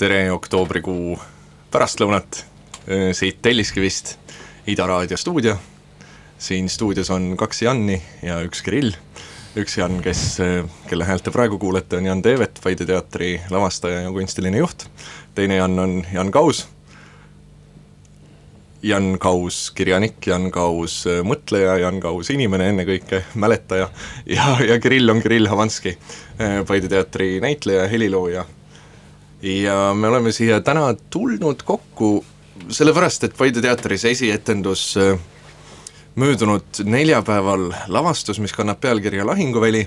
tere oktoobrikuu pärastlõunat siit Telliskivist, Ida Raadio stuudio. siin stuudios on kaks Janni ja üks Kirill. üks Jan, kes, kelle häält te praegu kuulete, on Jan Teevet, Paide teatri lavastaja ja kunstiline juht. teine Jan on Jan Kaus Jan Kaus kirjanik, Jan Kaus mõtleja, Jan Kaus inimene ennekõike, mäletaja ja, ja Kirill on Kirill Havanski, Paide teatri näitleja, helilooja. Ja me oleme siia täna tulnud kokku sellepärast, et Paide teatris esietendus äh, möödunud neljapäeval lavastus, mis kannab pealkirja Lahinguväli,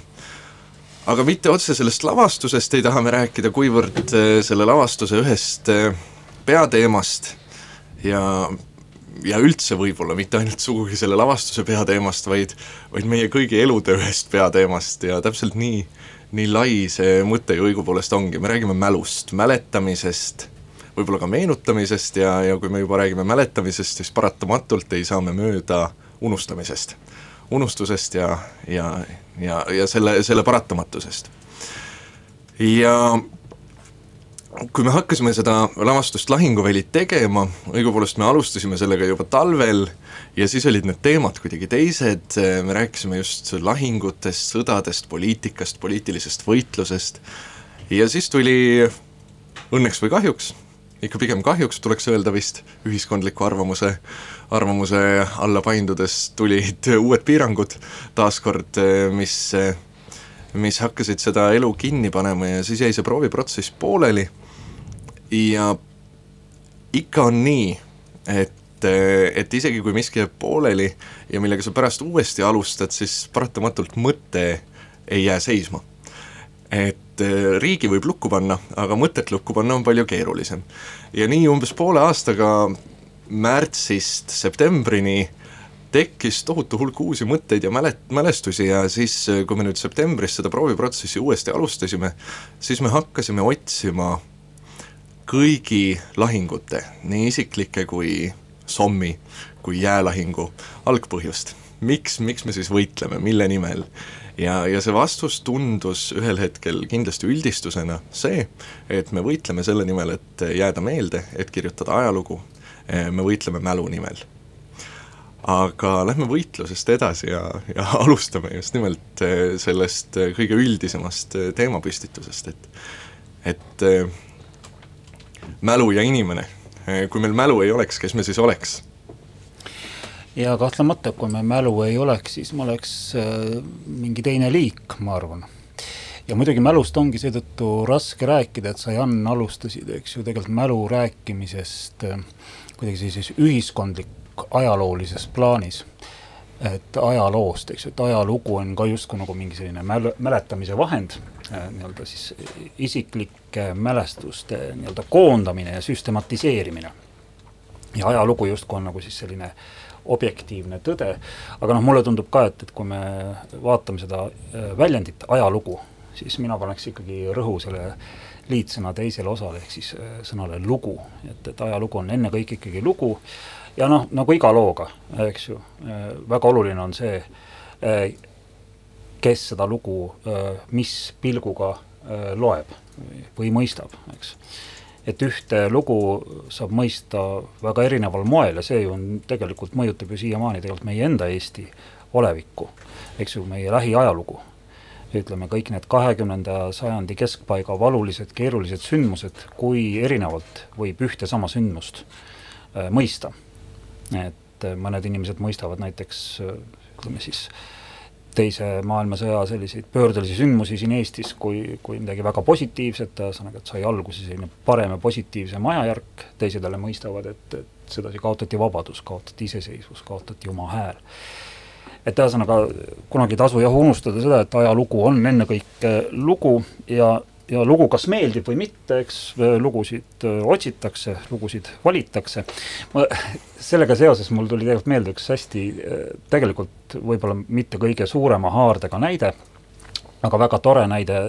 aga mitte otse sellest lavastusest ei taha me rääkida, kuivõrd selle lavastuse ühest peateemast ja ja üldse võib-olla mitte ainult sugugi selle lavastuse peateemast, vaid, vaid meie kõigi elude ühest peateemast. Ja täpselt nii, nii lai see mõte ju õigupoolest ongi, me räägime mälust, mäletamisest, võib-olla ka meenutamisest ja, ja kui me juba räägime mäletamisest, siis paratamatult ei saa me mööda unustamisest. unustusest ja, ja, ja, ja selle, selle paratamatusest. ja kui me hakkasime seda lavastust Lahinguväli tegema, õigupoolest me alustasime sellega juba talvel ja siis olid need teemad kuidagi teised, me rääkisime just lahingutest, sõdadest, poliitikast, poliitilisest võitlusest. Ja siis tuli õnneks või kahjuks, ikka pigem kahjuks tuleks öelda vist, ühiskondliku arvamuse, arvamuse alla paindudes tulid uued piirangud taaskord, mis mis hakkasid seda elu kinni panema ja siis jäi see prooviprotsess pooleli ja ikka on nii, et, et isegi kui miski jääb pooleli ja millega sa pärast uuesti alustad, siis paratamatult mõte ei jää seisma. et eh, riigi võib lukku panna, aga mõtet lukku panna on palju keerulisem. ja nii umbes poole aastaga märtsist septembrini tekkis tohutu hulk uusi mõtteid ja mälet-, mälestusi ja siis, kui me nüüd septembris seda prooviprotsessi uuesti alustasime, siis me hakkasime otsima kõigi lahingute, nii isiklike kui Sommi kui jäälahingu algpõhjust. miks, miks me siis võitleme, mille nimel? ja, ja see vastus tundus ühel hetkel kindlasti üldistusena see, et me võitleme selle nimel, et jääda meelde, et kirjutada ajalugu, me võitleme mälu nimel. Aga lähme võitlusest edasi ja, ja alustame just nimelt eh, sellest kõige üldisemast eh, teemapüstitusest, et et eh, mälu ja inimene. kui meil mälu ei oleks, kes me siis oleks? ja kahtlemata, kui me mälu ei oleks, siis me oleks mingi teine liik, ma arvan. ja muidugi mälust ongi seetõttu raske rääkida, et sa, Jan, alustasid, eks ju, tegelikult mälu rääkimisest kuidagi sellises ühiskondlik ajaloolises plaanis. Et ajaloost, eks ju, et ajalugu on ka justkui nagu mingi selline mäl-, mäletamise vahend, äh, nii-öelda siis isiklike mälestuste nii-öelda koondamine ja süstematiseerimine. ja ajalugu justkui on nagu siis selline objektiivne tõde, aga noh, mulle tundub ka, et, et kui me vaatame seda äh, väljendit ajalugu, siis mina paneks ikkagi rõhu selle liitsõna teisele osale, ehk siis äh, sõnale lugu, et, et ajalugu on ennekõike ikkagi lugu ja noh, nagu iga looga, eks ju, äh, väga oluline on see, äh, kes seda lugu äh, mis pilguga loeb või mõistab, eks. et ühte lugu saab mõista väga erineval moel ja see ju on, tegelikult mõjutab ju siiamaani tegelikult meie enda Eesti olevikku, eks ju, meie lähiajalugu ütleme, kõik need kahekümnenda sajandi keskpaiga valulised, keerulised sündmused, kui erinevalt võib ühte sama sündmust mõista et äh, mõned inimesed mõistavad näiteks äh, ütleme siis teise maailmasõja selliseid pöördelisi sündmusi siin Eestis kui, kui midagi väga positiivset, ühesõnaga, et sai alguse selline parem ja positiivsem ajajärk, teised jälle mõistavad, et, et sedasi kaotati vabadus, kaotati iseseisvus, kaotati oma hääl. et ühesõnaga, kunagi ei tasu jah unustada seda, et ajalugu on ennekõike lugu ja ja lugu kas meeldib või mitte, eks lugusid otsitakse, lugusid valitakse. ma, sellega seoses mul tuli tegelikult meelde üks hästi tegelikult võib-olla mitte kõige suurema haardega näide, aga väga tore näide,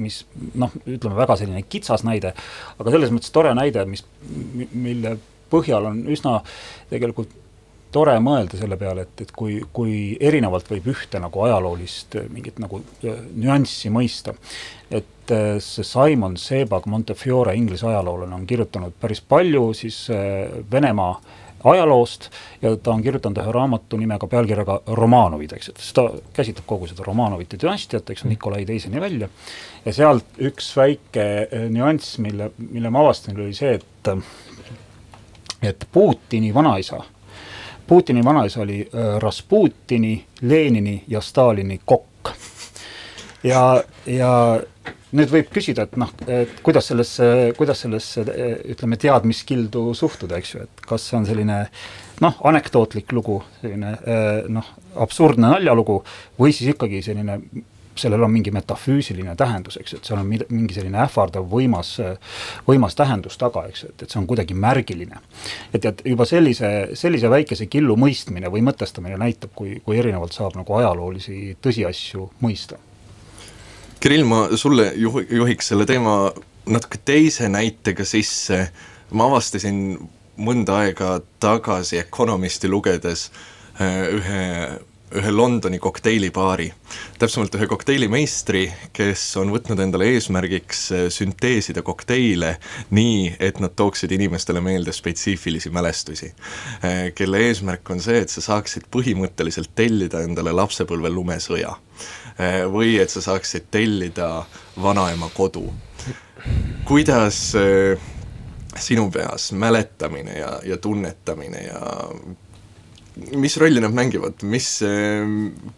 mis noh, ütleme väga selline kitsas näide, aga selles mõttes tore näide, mis, mille põhjal on üsna tegelikult tore mõelda selle peale, et, et kui, kui erinevalt võib ühte nagu ajaloolist mingit nagu nüanssi mõista. et see Simon Sebag Montefiore, inglise ajaloolane, on kirjutanud päris palju siis Venemaa ajaloost ja ta on kirjutanud ühe raamatu nimega, pealkirjaga Romanovid, eks, et ta käsitleb kogu seda Romanovite dünastiat, eks, Nikolai teiseni välja, ja sealt üks väike eh, nüanss, mille, mille ma avastasin, oli see, et et Putini vanaisa, Putini vanaisa oli äh, Rasputini, Lenini ja Stalini kokk. Ja, ja nüüd võib küsida, et noh, et kuidas sellesse, kuidas sellesse ütleme, teadmiskildu suhtuda, eks ju, et kas see on selline noh, anekdootlik lugu, selline noh, absurdne naljalugu või siis ikkagi selline sellel on mingi metafüüsiline tähendus, eks et seal on mingi selline ähvardav võimas, võimas tähendus taga, eks et, et see on kuidagi märgiline. et, et juba sellise, sellise väikese killu mõistmine või mõtestamine näitab, kui, kui erinevalt saab nagu ajaloolisi tõsiasju mõista Kirill, ma sulle juh-, juhiks selle teema natuke teise näitega sisse, ma avastasin mõnda aega tagasi Economisti lugedes äh, ühe, ühe Londoni kokteilibaari, täpsemalt ühe kokteilimeistri, kes on võtnud endale eesmärgiks äh, sünteesida kokteile nii, et nad tooksid inimestele meelde spetsiifilisi mälestusi. Äh, kelle eesmärk on see, et sa saaksid põhimõtteliselt tellida endale lapsepõlve lumesõja Eh, või et sa saaksid tellida vanaema kodu. kuidas eh, sinu peas mäletamine ja, ja tunnetamine ja mis rolli nad mängivad, mis, eh,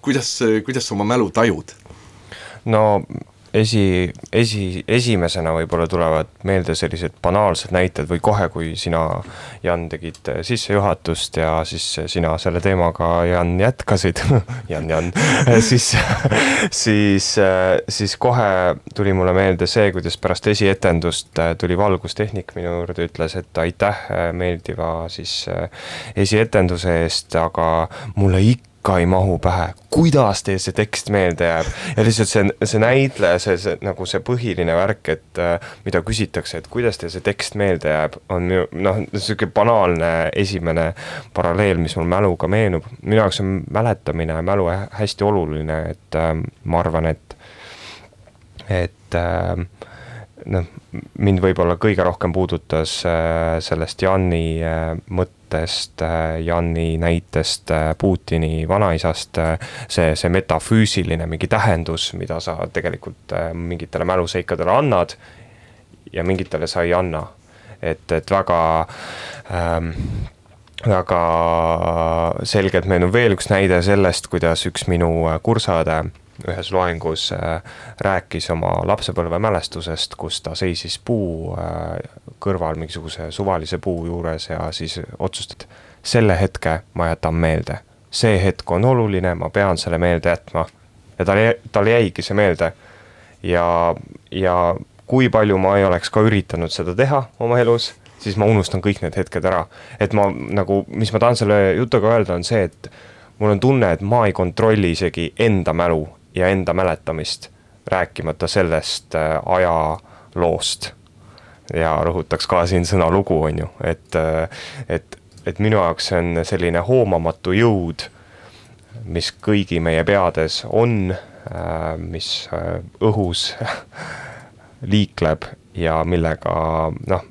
kuidas, kuidas sa oma mälu tajud? no esi, esi, esimesena võib-olla tulevad meelde sellised banaalsed näited või kohe, kui sina, Jan, tegid sissejuhatust ja siis sina selle teemaga, Jan, jätkasid. Jan, Jan. Siis, siis, siis kohe tuli mulle meelde see, kuidas pärast esietendust tuli valgustehnik minu juurde, ütles, et aitäh meeldiva siis esietenduse eest, aga mulle ikka ikka ei mahu pähe, kuidas teil see tekst meelde jääb. ja lihtsalt see, see näitleja, see, see nagu see põhiline värk, et äh, mida küsitakse, et kuidas teil see tekst meelde jääb, on minu noh, niisugune banaalne esimene paralleel, mis mul mäluga meenub. minu jaoks on mäletamine mälu hästi oluline, et äh, ma arvan, et, et äh, noh, mind võib-olla kõige rohkem puudutas äh, sellest Janni äh, mõttest, äh, Janni näitest, äh, Putini vanaisast, äh, see, see metafüüsiline mingi tähendus, mida sa tegelikult mingitele mäluseikadele annad ja mingitele sa ei anna. et, et väga ähm, väga selgelt meenub veel üks näide sellest, kuidas üks minu kursaõde ühes loengus äh, rääkis oma lapsepõlvemälestusest, kus ta seisis puu äh, kõrval mingisuguse suvalise puu juures ja siis otsustas, et selle hetke ma jätan meelde. see hetk on oluline, ma pean selle meelde jätma. ja tal, tal jäigi see meelde. ja, ja kui palju ma ei oleks ka üritanud seda teha oma elus, siis ma unustan kõik need hetked ära. et ma nagu, mis ma tahan selle jutuga öelda, on see, et mul on tunne, et ma ei kontrolli isegi enda mälu ja enda mäletamist, rääkimata sellest äh, ajaloost. ja rõhutaks ka siin sõna lugu, on ju, et, äh, et, et minu jaoks see on selline hoomamatu jõud, mis kõigi meie peades on, äh, mis õhus liikleb ja millega noh,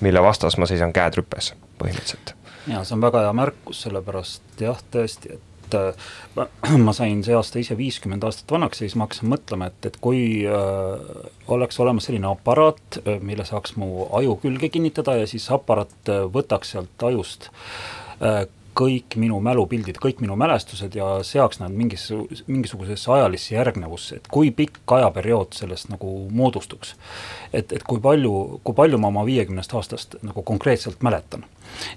mille vastas ma seisan käed rüpes põhimõtteliselt. ja see on väga hea märkus, sellepärast jah, tõesti, et et äh, ma sain see aasta ise viiskümmend aastat vanaks ja siis ma hakkasin mõtlema, et, et kui äh, oleks olemas selline aparaat, äh, mille saaks mu aju külge kinnitada ja siis aparaat äh, võtaks sealt ajust äh, kõik minu mälupildid, kõik minu mälestused ja seaks nad mingis, mingisugusesse ajalisse järgnevusse, et kui pikk ajaperiood sellest nagu moodustuks. et, et kui palju, kui palju ma oma viiekümnest aastast nagu konkreetselt mäletan.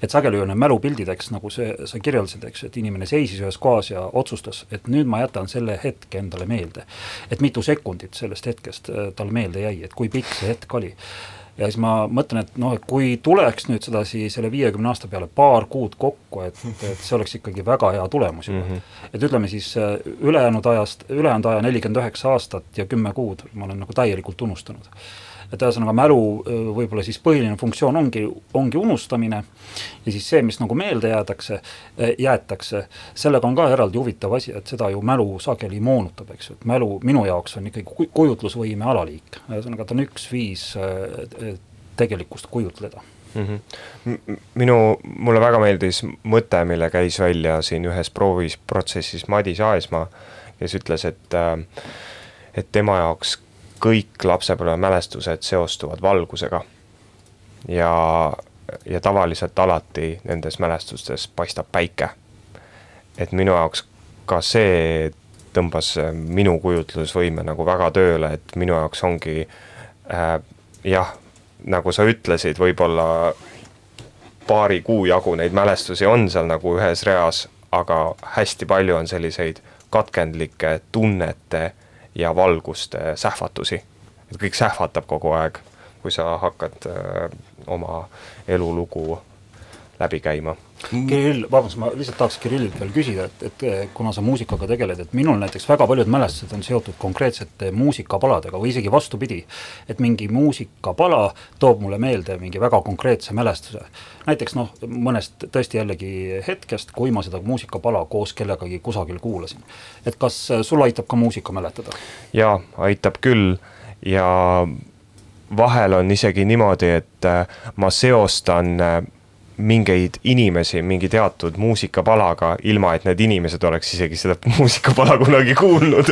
et sageli ju need mälupildid, eks, nagu see, sa kirjeldasid, eks, et inimene seisis ühes kohas ja otsustas, et nüüd ma jätan selle hetke endale meelde. et mitu sekundit sellest hetkest äh, talle meelde jäi, et kui pikk see hetk oli ja siis ma mõtlen, et noh, et kui tuleks nüüd sedasi selle viiekümne aasta peale paar kuud kokku, et, et see oleks ikkagi väga hea tulemus juba mm. -hmm. et ütleme siis ülejäänud ajast, ülejäänud aja nelikümmend üheksa aastat ja kümme kuud ma olen nagu täielikult unustanud et ühesõnaga mälu võib-olla siis põhiline funktsioon ongi, ongi unustamine ja siis see, mis nagu meelde jäädakse, jäetakse, sellega on ka eraldi huvitav asi, et seda ju mälu sageli moonutab, eks ju, et mälu minu jaoks on ikkagi kujutlusvõime alaliik, ühesõnaga ta on üks viis tegelikkust kujutleda mm. -hmm. minu, mulle väga meeldis mõte, mille käis välja siin ühes proovisprotsessis Madis Aesmaa, kes ütles, et äh, et tema jaoks kõik lapsepõlvemälestused seostuvad valgusega. ja, ja tavaliselt alati nendes mälestustes paistab päike. et minu jaoks ka see tõmbas minu kujutlusvõime nagu väga tööle, et minu jaoks ongi äh, jah, nagu sa ütlesid, võib-olla paari kuu jagu neid mälestusi on seal nagu ühes reas, aga hästi palju on selliseid katkendlikke tunnete ja valguste sähvatusi. et kõik sähvatab kogu aeg, kui sa hakkad öö, oma elulugu läbi käima. Kirill, vabandust, ma lihtsalt tahaks Kirillilt veel küsida, et, et kuna sa muusikaga tegeled, et minul näiteks väga paljud mälestused on seotud konkreetsete muusikapaladega või isegi vastupidi, et mingi muusikapala toob mulle meelde mingi väga konkreetse mälestuse. näiteks noh, mõnest tõesti jällegi hetkest, kui ma seda muusikapala koos kellegagi kusagil kuulasin. et kas sul aitab ka muusika mäletada? jaa, aitab küll ja vahel on isegi niimoodi, et ma seostan mingeid inimesi mingi teatud muusikapalaga, ilma et need inimesed oleks isegi seda muusikapala kunagi kuulnud.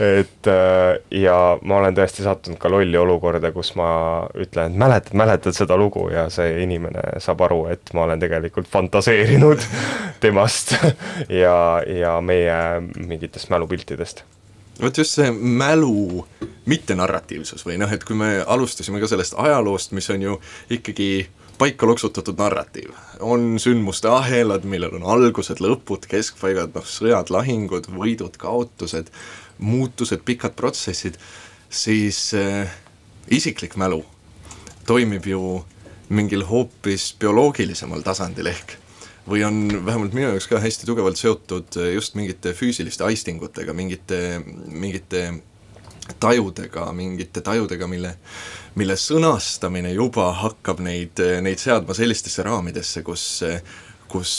et äh, ja ma olen tõesti sattunud ka lolli olukorda, kus ma ütlen, et mäletad, mäletad seda lugu ja see inimene saab aru, et ma olen tegelikult fantaseerinud temast ja, ja meie mingitest mälupiltidest vot just see mälu mittenarratiivsus või noh, et kui me alustasime ka sellest ajaloost, mis on ju ikkagi paika loksutatud narratiiv. on sündmuste ahelad, millel on algused, lõpud, keskpaigad, noh, sõjad, lahingud, võidud, kaotused, muutused, pikad protsessid, siis äh, isiklik mälu toimib ju mingil hoopis bioloogilisemal tasandil ehk või on vähemalt minu jaoks ka hästi tugevalt seotud äh, just mingite füüsiliste aistingutega, mingite, mingite tajudega, mingite tajudega, mille mille sõnastamine juba hakkab neid, neid seadma sellistesse raamidesse, kus, kus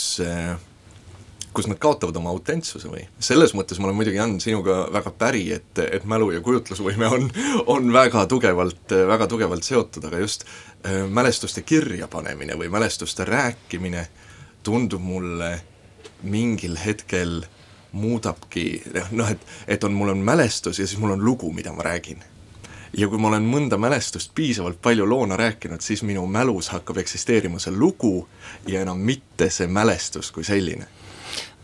kus nad kaotavad oma autentsuse või. selles mõttes ma olen muidugi, Jan, sinuga väga päri, et, et mälu ja kujutlusvõime on, on väga tugevalt, väga tugevalt seotud, aga just äh, mälestuste kirjapanemine või mälestuste rääkimine tundub mulle mingil hetkel muudabki noh, et, et on, mul on mälestus ja siis mul on lugu, mida ma räägin ja kui ma olen mõnda mälestust piisavalt palju loona rääkinud, siis minu mälus hakkab eksisteerima see lugu ja enam mitte see mälestus kui selline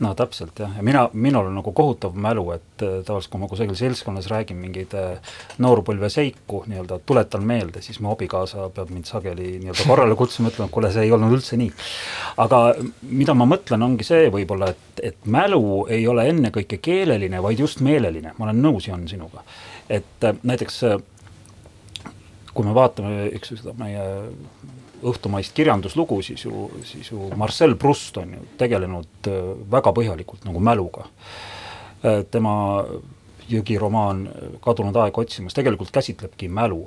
no täpselt jah, ja mina, minul on nagu kohutav mälu, et äh, tavaliselt kui ma kusagil seltskonnas räägin mingeid äh, noorpõlve seiku, nii-öelda tuletan meelde, siis mu abikaasa peab mind sageli nii-öelda korrale kutsuma, ütlema, et kuule, see ei olnud üldse nii. aga mida ma mõtlen, ongi see võib-olla, et, et mälu ei ole ennekõike keeleline, vaid just meeleline, ma olen nõus, Jan, sinuga. et äh, näiteks kui me vaatame, eks ju, seda meie õhtumaist kirjanduslugu, siis ju, siis ju Marcel Proust on ju tegelenud äh, väga põhjalikult nagu mäluga. Äh, tema jõgiromaan Kadunud aeg otsimas tegelikult käsitlebki mälu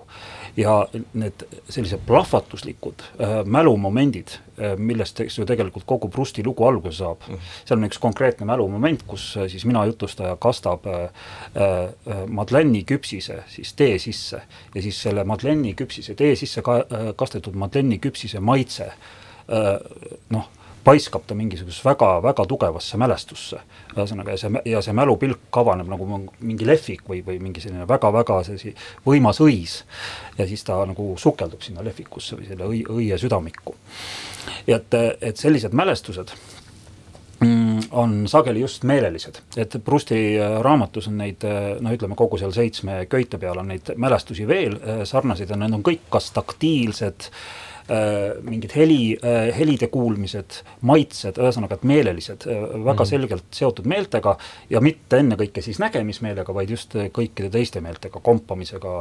ja need sellised plahvatuslikud äh, mälumomendid äh,, millest eks ju tegelikult kogu Prusti lugu alguse saab mm., seal on üks konkreetne mälumoment, kus äh, siis mina jutustaja kastab äh, äh, Madeleini küpsise siis tee sisse ja siis selle Madeleini küpsise tee sisse ka, äh, kastetud Madeleini küpsise maitse äh, noh paiskab ta mingisugusesse väga-väga tugevasse mälestusse. ühesõnaga, ja see, ja see mälupilk avaneb nagu mingi lehvik või, või mingi selline väga-väga selline võimas õis. ja siis ta nagu sukeldub sinna lehvikusse või selle õi, õie südamikku. et, et sellised mälestused mm, on sageli just meelelised, et Prusti raamatus on neid, no ütleme, kogu seal seitsme köite peal on neid mälestusi veel sarnaseid ja need on kõik kas taktiilsed äh, Äh, mingid heli, äh, helide kuulmised, maitsed, ühesõnaga, et meelelised, äh, väga mm. selgelt seotud meeltega ja mitte ennekõike siis nägemismeelega, vaid just kõikide teiste meeltega, kompamisega,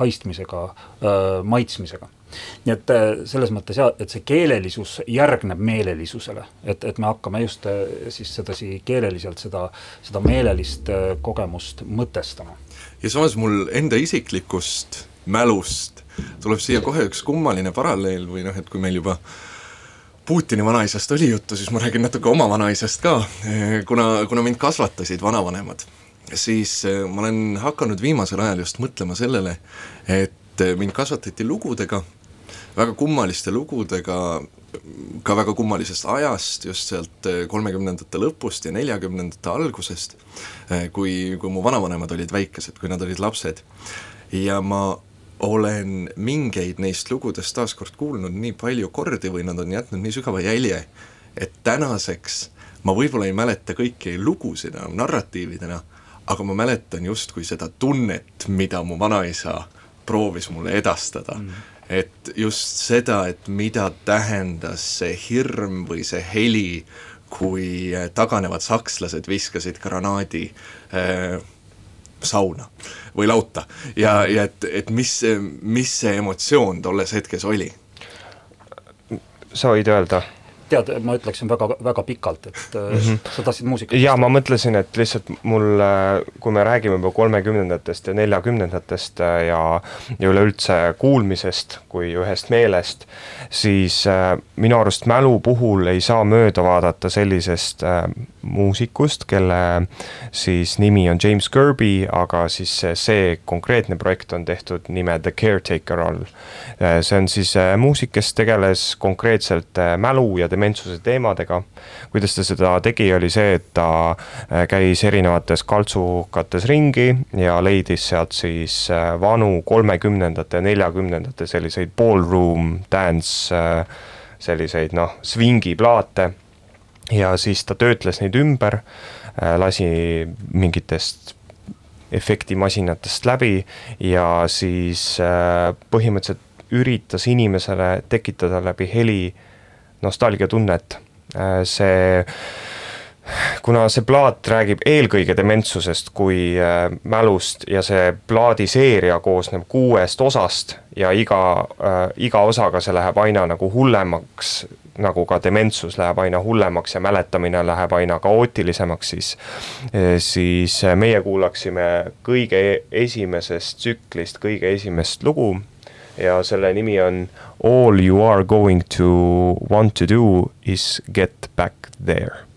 haistmisega, maitsmisega nii et selles mõttes jah, et see keelelisus järgneb meelelisusele, et, et me hakkame just siis sedasi keeleliselt seda, seda meelelist kogemust mõtestama. ja samas mul enda isiklikust mälust tuleb siia kohe üks kummaline paralleel või noh, et kui meil juba Putini vanaisast oli juttu, siis ma räägin natuke oma vanaisast ka, kuna, kuna mind kasvatasid vanavanemad, siis eh, ma olen hakanud viimasel ajal just mõtlema sellele, et mind kasvatati lugudega, väga kummaliste lugudega, ka väga kummalisest ajast, just sealt eh, kolmekümnendate lõpust ja neljakümnendate algusest, eh, kui, kui mu vanavanemad olid väikesed, kui nad olid lapsed. ja ma olen mingeid neist lugudest taaskord kuulnud nii palju kordi või nad on jätnud nii sügava jälje, et tänaseks ma võib-olla ei mäleta kõiki lugusid enam narratiividena, aga ma mäletan justkui seda tunnet, mida mu vanaisa proovis mulle edastada. Mm. Et just seda, et mida tähendas see hirm või see heli, kui taganevad sakslased viskasid granaadi äh, sauna või lauta ja, ja et, et mis, mis see emotsioon tolles hetkes oli? sa võid öelda tead, ma ütleksin väga, väga pikalt, et mm -hmm. sa tahtsid muusikat? jaa, ma mõtlesin, et lihtsalt mul, kui me räägime juba kolmekümnendatest ja neljakümnendatest äh, ja, ja üleüldse kuulmisest kui ühest meelest, siis äh, minu arust mälu puhul ei saa mööda vaadata sellisest äh, muusikust, kelle siis nimi on James Kirby, aga siis see, konkreetne projekt on tehtud nime The Caretaker all. see on siis muusik, kes tegeles konkreetselt mälu ja dementsuse teemadega. kuidas ta seda tegi, oli see, et ta äh, käis erinevates kaltsukates ringi ja leidis sealt siis äh, vanu kolmekümnendate ja neljakümnendate selliseid ballroom dance äh, selliseid noh, swingiplaate ja siis ta töötles neid ümber, lasi mingitest efektimasinatest läbi ja siis põhimõtteliselt üritas inimesele tekitada läbi heli nostalgiatunnet, äh, see kuna see plaat räägib eelkõige dementsusest kui äh, mälust ja see plaadiseeria koosneb kuuest osast ja iga äh,, iga osaga see läheb aina nagu hullemaks, nagu ka dementsus läheb aina hullemaks ja mäletamine läheb aina kaootilisemaks, siis äh, siis meie kuulaksime kõige esimesest tsüklist kõige esimest lugu ja selle nimi on All you are going to want to do is get back there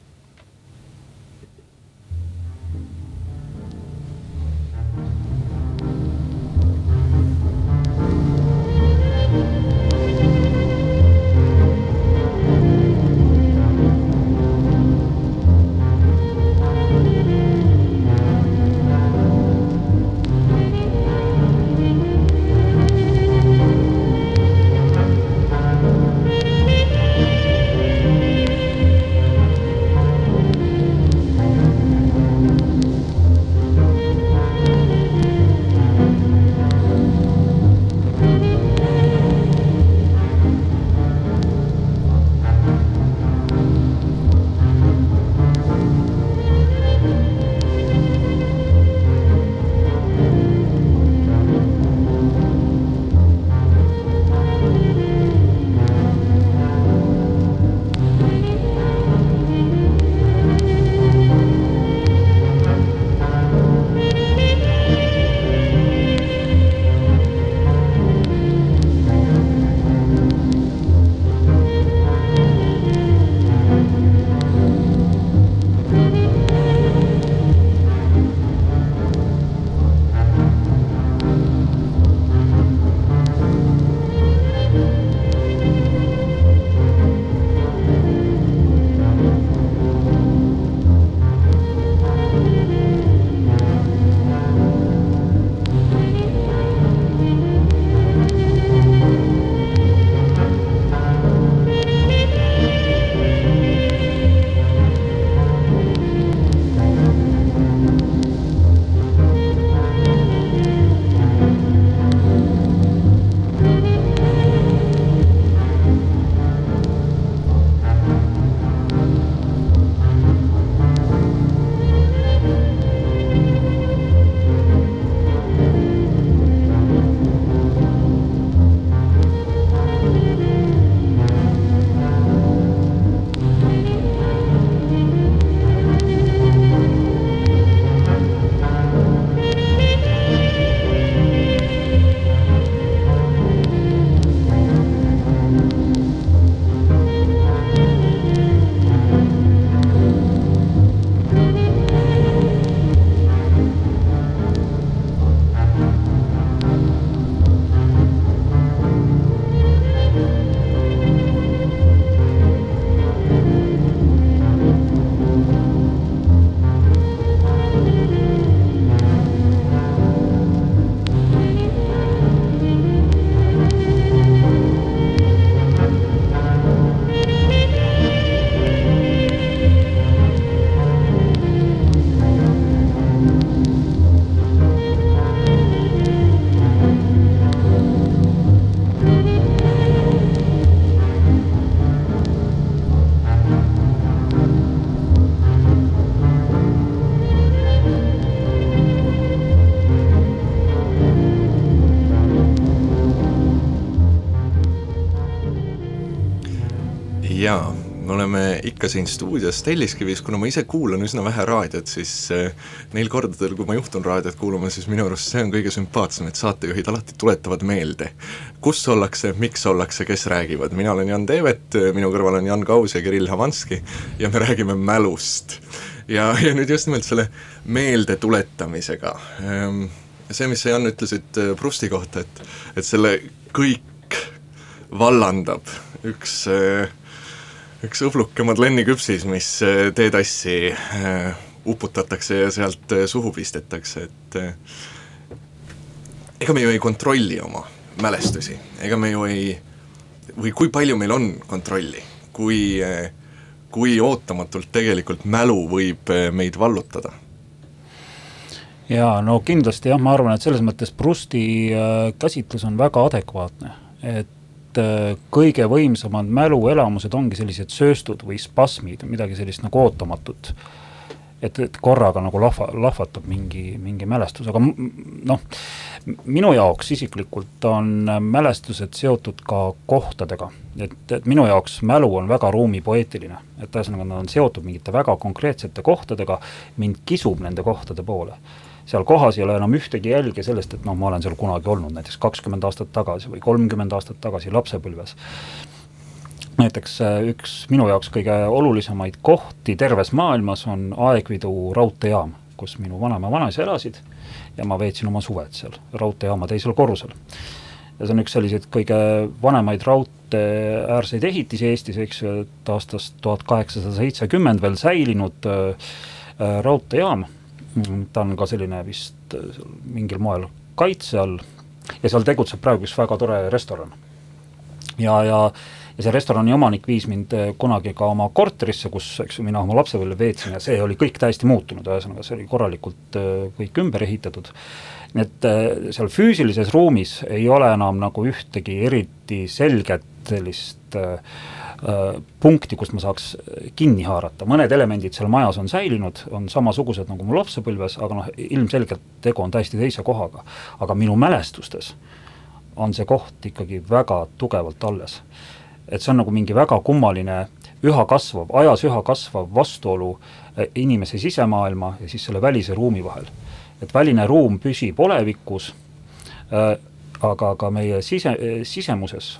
ikka siin stuudios Telliskivis, kuna ma ise kuulan üsna vähe raadiot, siis eh, neil kordadel, kui ma juhtun raadiot kuulama, siis minu arust see on kõige sümpaatsem, et saatejuhid alati tuletavad meelde, kus ollakse, miks ollakse, kes räägivad, mina olen Jan Teevet, minu kõrval on Jan Kaus ja Kirill Havanski ja me räägime mälust. ja, ja nüüd just nimelt selle meeldetuletamisega, ehm, see, mis sa, Jan, ütlesid eh, Prusti kohta, et, et selle kõik vallandab. Üks äh, üks õbluke Madeleini küpsis, mis äh, teetassi äh, uputatakse ja sealt äh, suhu pistetakse, et ega me ju ei kontrolli oma mälestusi, ega me ju ei, või kui palju meil on kontrolli, kui, kui ootamatult tegelikult mälu võib meid vallutada? jaa, no kindlasti jah, ma arvan, et selles mõttes Prusti käsitlus on väga adekvaatne, et kõige võimsamad mäluelamused ongi sellised sööstud või spasmid, midagi sellist nagu ootamatut. et, et korraga nagu lahva, lahvatab mingi, mingi mälestus, aga noh, minu jaoks isiklikult on mälestused seotud ka kohtadega. et, et minu jaoks mälu on väga ruumipoeetiline, et ühesõnaga nad on seotud mingite väga konkreetsete kohtadega, mind kisub nende kohtade poole seal kohas ei ole enam ühtegi jälge sellest, et noh, ma olen seal kunagi olnud näiteks kakskümmend aastat tagasi või kolmkümmend aastat tagasi lapsepõlves. näiteks äh, üks minu jaoks kõige olulisemaid kohti terves maailmas on Aegvidu raudteejaam, kus minu vanaema vanaisa elasid ja ma veetsin oma suved seal raudteejaama teisel korrusel. ja see on üks selliseid kõige vanemaid raudteeäärseid ehitisi Eestis, eks ju, et aastast tuhat kaheksasada seitsekümmend veel säilinud äh, äh raudteejaam ta on ka selline vist äh, mingil moel kaitse all ja seal tegutseb praegu üks väga tore restoran. ja, ja, ja see restorani omanik viis mind äh, kunagi ka oma korterisse, kus, eks ju, mina oma lapsepõlve veetsin ja see oli kõik täiesti muutunud, ühesõnaga see oli korralikult äh, kõik ümber ehitatud. nii et seal füüsilises ruumis ei ole enam nagu ühtegi eriti selget sellist äh, Äh, punkti, kust ma saaks kinni haarata, mõned elemendid seal majas on säilinud, on samasugused nagu mu lapsepõlves, aga noh, ilmselgelt tegu on täiesti teise kohaga. aga minu mälestustes on see koht ikkagi väga tugevalt alles. et see on nagu mingi väga kummaline üha kasvav, ajas üha kasvav vastuolu äh, inimese sisemaailma ja siis selle välise ruumi vahel. et väline ruum püsib olevikus äh,, aga ka meie sise, sisemuses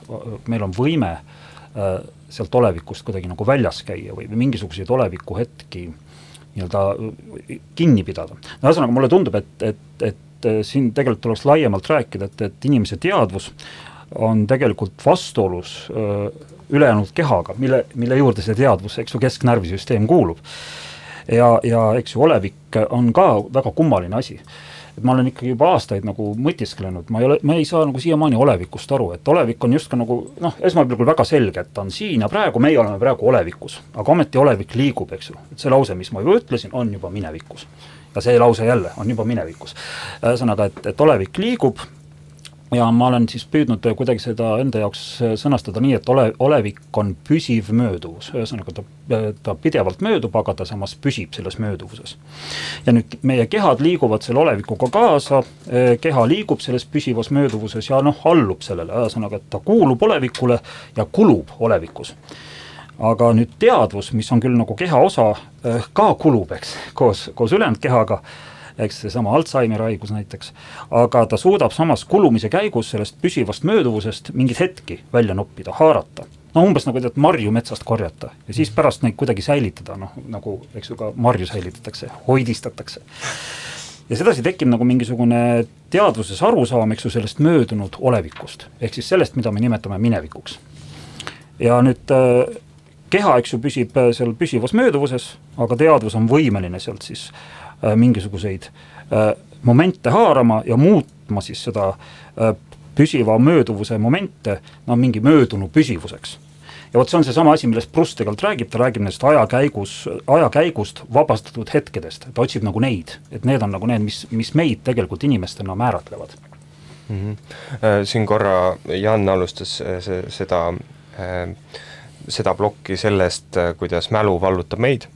meil on võime äh, sealt olevikust kuidagi nagu väljas käia või, mingisuguseid olevikuhetki nii-öelda kinni pidada. no ühesõnaga, mulle tundub, et, et, et siin tegelikult tuleks laiemalt rääkida, et, et inimese teadvus on tegelikult vastuolus ülejäänud kehaga, mille, mille juurde see teadvus, eks ju, kesknärvisüsteem kuulub. ja, ja eks ju, olevik on ka väga kummaline asi et ma olen ikkagi juba aastaid nagu mõtisklenud, ma ei ole, ma ei saa nagu siiamaani olevikust aru, et olevik on justkui nagu noh, esmapilgul väga selge, et ta on siin ja praegu, meie oleme praegu olevikus. aga ometi olevik liigub, eks ju, et see lause, mis ma juba ütlesin, on juba minevikus. ja see lause jälle on juba minevikus. ühesõnaga, et, et olevik liigub ja ma olen siis püüdnud kuidagi seda enda jaoks sõnastada nii, et ole, olevik on püsiv mööduvus, ühesõnaga ta, ta pidevalt möödub, aga ta samas püsib selles mööduvuses. ja nüüd meie kehad liiguvad selle olevikuga kaasa, keha liigub selles püsivas mööduvuses ja noh, allub sellele, ühesõnaga, et ta kuulub olevikule ja kulub olevikus. Aga nüüd teadvus, mis on küll nagu keha osa, ka kulub, eks, koos, koos ülejäänud kehaga eks seesama Alžeimeri haigus näiteks, aga ta suudab samas kulumise käigus sellest püsivast mööduvusest mingeid hetki välja noppida, haarata no umbes nagu tead marju metsast korjata ja siis pärast neid kuidagi säilitada, noh nagu eks ju ka marju säilitatakse, hoidistatakse. ja sedasi tekib nagu mingisugune teadvuses arusaam, eks ju, sellest möödunud olevikust, ehk siis sellest, mida me nimetame minevikuks. ja nüüd äh, keha, eks ju, püsib äh, seal püsivas mööduvuses, aga teadvus on võimeline sealt siis Äh, mingisuguseid äh, momente haarama ja muutma siis seda äh, püsiva mööduvuse momente no mingi möödunu püsivuseks. ja vot see on seesama asi, millest Proust tegelikult räägib, ta räägib nendest ajakäigus, ajakäigust vabastatud hetkedest, ta otsib nagu neid, et need on nagu need, mis, mis meid tegelikult inimestena määratlevad mm. -hmm. Siin korra Jan alustas seda, seda plokki sellest, kuidas mälu vallutab meid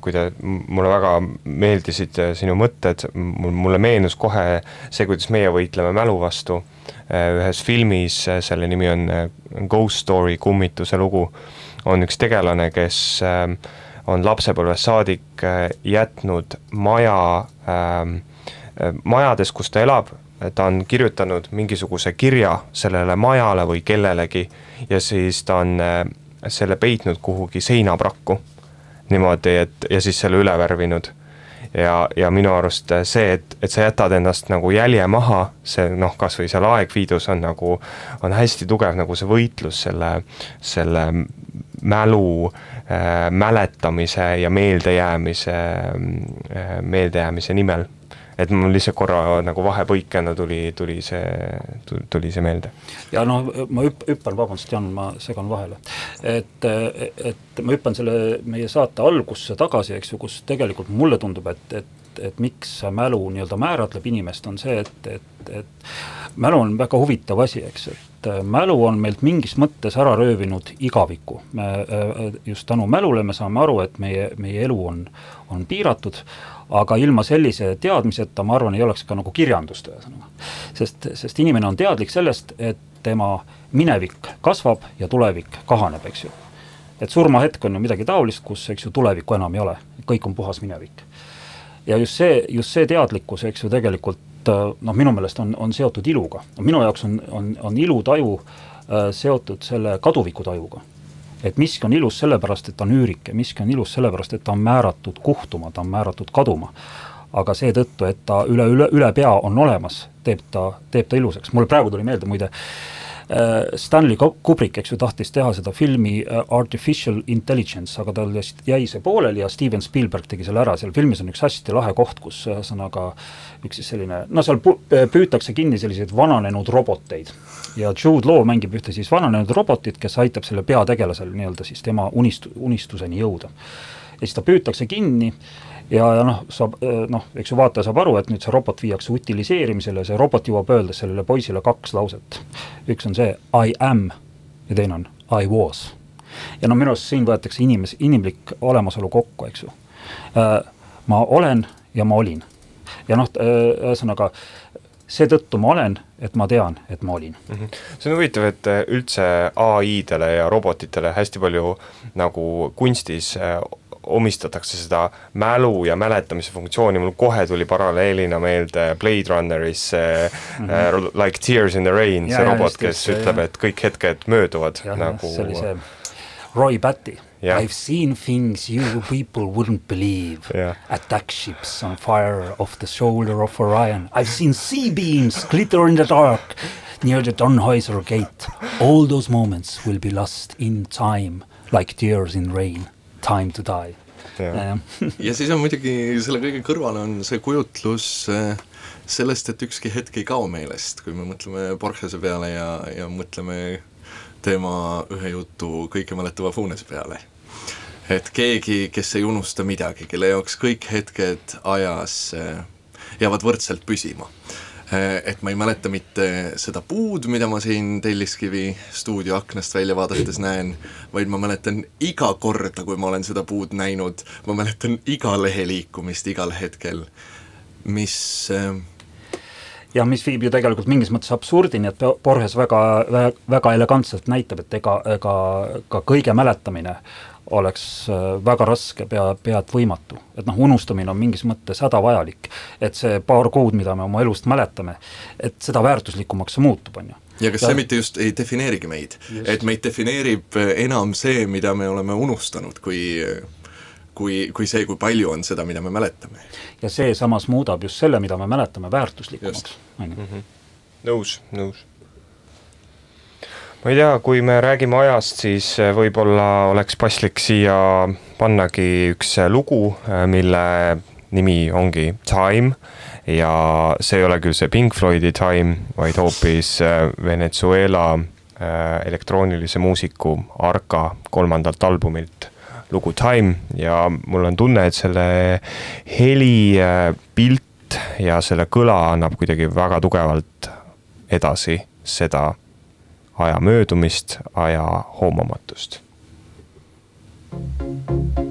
kui te, mulle väga meeldisid sinu mõtted, mulle meenus kohe see, kuidas meie võitleme mälu vastu. Ühes filmis, selle nimi on Ghost Story, kummituse lugu, on üks tegelane, kes on lapsepõlvest saadik jätnud maja, majades, kus ta elab, ta on kirjutanud mingisuguse kirja sellele majale või kellelegi ja siis ta on selle peitnud kuhugi seinaprakku niimoodi, et ja siis selle üle värvinud. ja, ja minu arust see, et, et sa jätad ennast nagu jälje maha, see noh, kasvõi seal aegviidus on nagu, on hästi tugev nagu see võitlus selle, selle mälu äh,, mäletamise ja meeldejäämise äh,, meeldejäämise nimel et mul lihtsalt korra nagu vahepõikena tuli, tuli see, tuli see meelde. ja noh, ma hüpp-, hüppan, vabandust, Jan, ma segan vahele. et, et ma hüppan selle meie saate algusse tagasi, eks ju, kus tegelikult mulle tundub, et, et, et miks mälu nii-öelda määratleb inimest, on see, et, et, et mälu on väga huvitav asi, eks, et mälu on meilt mingis mõttes ära röövinud igaviku. me just tänu mälule me saame aru, et meie, meie elu on, on piiratud, aga ilma sellise teadmiseta, ma arvan, ei oleks ka nagu kirjandust, ühesõnaga. sest, sest inimene on teadlik sellest, et tema minevik kasvab ja tulevik kahaneb, eks ju. et surmahetk on ju midagi taolist, kus, eks ju, tulevikku enam ei ole, kõik on puhas minevik. ja just see, just see teadlikkus, eks ju, tegelikult noh, minu meelest on, on seotud iluga. minu jaoks on, on, on ilutaju äh, seotud selle kaduvikutajuga et miski on ilus sellepärast, et ta on üürik ja miski on ilus sellepärast, et ta on määratud kuhtuma, ta on määratud kaduma. aga seetõttu, et ta üle, üle, üle pea on olemas, teeb ta, teeb ta ilusaks, mul praegu tuli meelde muide äh, Stanley Kubrick, eks ju, tahtis teha seda filmi äh, Artificial Intelligence, aga tal jäi see pooleli ja Steven Spielberg tegi selle ära, seal filmis on üks hästi lahe koht, kus ühesõnaga üks siis selline, no seal püütakse kinni selliseid vananenud roboteid ja Jude Law mängib ühte siis vananenud robotit, kes aitab selle peategelasel nii-öelda siis tema unist-, unistuseni jõuda. ja siis ta püütakse kinni ja, ja noh, saab noh, eks ju vaataja saab aru, et nüüd see robot viiakse utiliseerimisele see robot jõuab öelda sellele poisile kaks lauset. üks on see I am ja teine on I was. ja no minu arust siin võetakse inimes-, inimlik olemasolu kokku, eks ju. Äh, ma olen ja ma olin. ja noh, äh, ühesõnaga äh, seetõttu ma olen, et ma tean, et ma olin mm. -hmm. see on huvitav, et äh, üldse ai-dele ja robotitele hästi palju nagu kunstis äh, omistatakse seda mälu ja mäletamise funktsiooni, mul kohe tuli paralleelina meelde Blade Runneris see mm -hmm. uh, Like Tears in the Rain, see robot, kes just, ütleb, et kõik hetked mööduvad ja, nagu. see oli see Roy Batty Yeah. I've seen things you people wouldn't believe. Yeah. Attack ships on fire off the shoulder of Orion. I've seen sea beams glitter in the dark near the Dunhäuser gate. All those moments will be lost in time like tears in rain. Time to die. ja, ja siis on muidugi selle kõige kõrval on see kujutlus äh, sellest, et ükski hetk ei kao meelest, kui me mõtleme Borgese peale ja, ja mõtleme tema ühe jutu kõike mäletava Fuunese peale et keegi, kes ei unusta midagi, kelle jaoks kõik hetked ajas äh, jäävad võrdselt püsima. Äh, et ma ei mäleta mitte seda puud, mida ma siin Telliskivi stuudio aknast välja vaadates näen, vaid ma mäletan iga korda, kui ma olen seda puud näinud, ma mäletan iga lehe liikumist igal hetkel, mis äh, ja mis viib ju tegelikult mingis mõttes absurdini, et Borges väga, väga elegantselt näitab, et ega, ega ka kõige mäletamine oleks äh, väga raske, pea, pead võimatu. et noh, unustamine on mingis mõttes hädavajalik. et see paar kuud, mida me oma elust mäletame, et seda väärtuslikumaks see muutub, on ju ja kas ja. see mitte just ei defineerigi meid, et meid defineerib enam see, mida me oleme unustanud, kui kui, kui see, kui palju on seda, mida me mäletame. ja see samas muudab just selle, mida me mäletame, väärtuslikumaks, on ju. Mhm. nõus, nõus ma ei tea, kui me räägime ajast, siis äh, võib-olla oleks paslik siia pannagi üks äh, lugu, äh, mille nimi ongi Time. Ja see ei ole küll see Pink Floydi Time, vaid hoopis Venezuela elektroonilise muusiku Arca kolmandalt albumilt lugu Time. Ja mul on tunne, et selle heli pilt ja selle kõla annab kuidagi väga tugevalt edasi seda aja möödumist, aja hoomamatust. thank you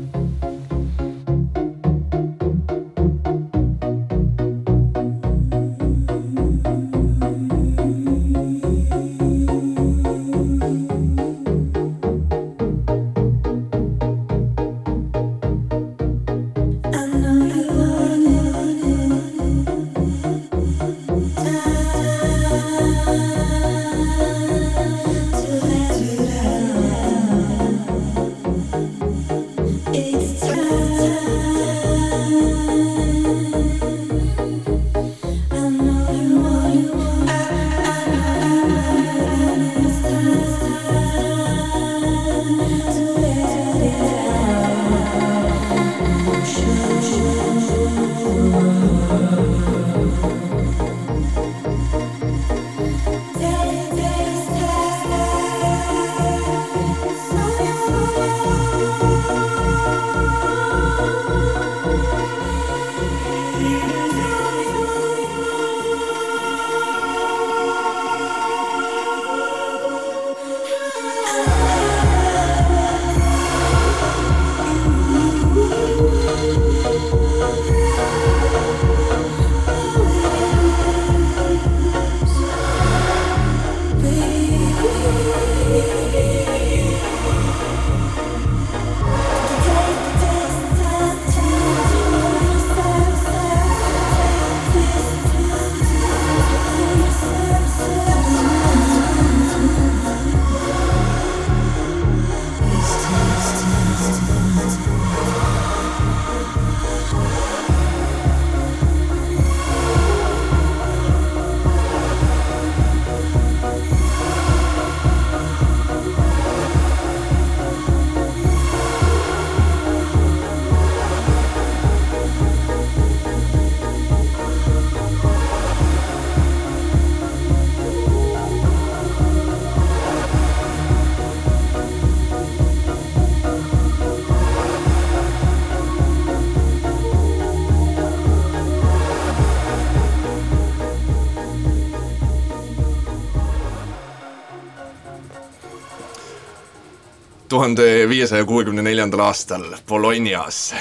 tuhande viiesaja kuuekümne neljandal aastal Bolognas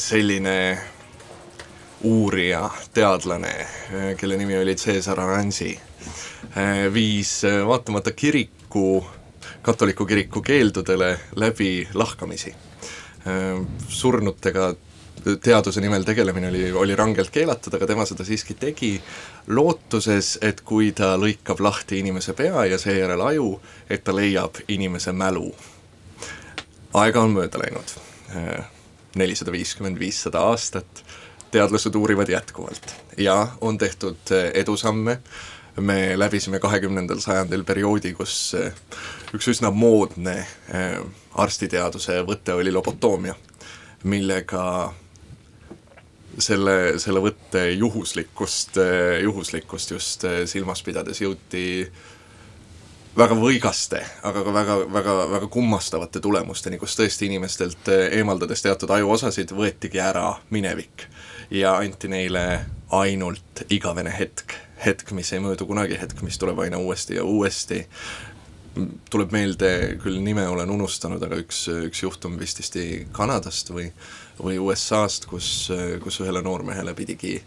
selline uurija, teadlane, kelle nimi oli Cesar Aranzi, viis vaatamata kiriku, katoliku kiriku keeldudele läbi lahkamisi. surnutega teaduse nimel tegelemine oli, oli rangelt keelatud, aga tema seda siiski tegi, lootuses, et kui ta lõikab lahti inimese pea ja seejärel aju, et ta leiab inimese mälu. Aega on mööda läinud, nelisada viiskümmend, viissada aastat, teadlased uurivad jätkuvalt. Ja on tehtud edusamme, me läbisime kahekümnendal sajandil perioodi, kus üks üsna moodne arstiteaduse võte oli lobotoomia, millega selle, selle võtte juhuslikkust, juhuslikkust just eh, silmas pidades jõuti väga võigaste, aga ka väga, väga, väga kummastavate tulemusteni, kus tõesti inimestelt eh, eemaldades teatud ajuosasid, võetigi ära minevik ja anti neile ainult igavene hetk, hetk, mis ei möödu kunagi, hetk, mis tuleb aina uuesti ja uuesti, tuleb meelde, küll nime olen unustanud, aga üks, üks juhtum vististi Kanadast või või USA-st, kus, kus ühele noormehele pidigi,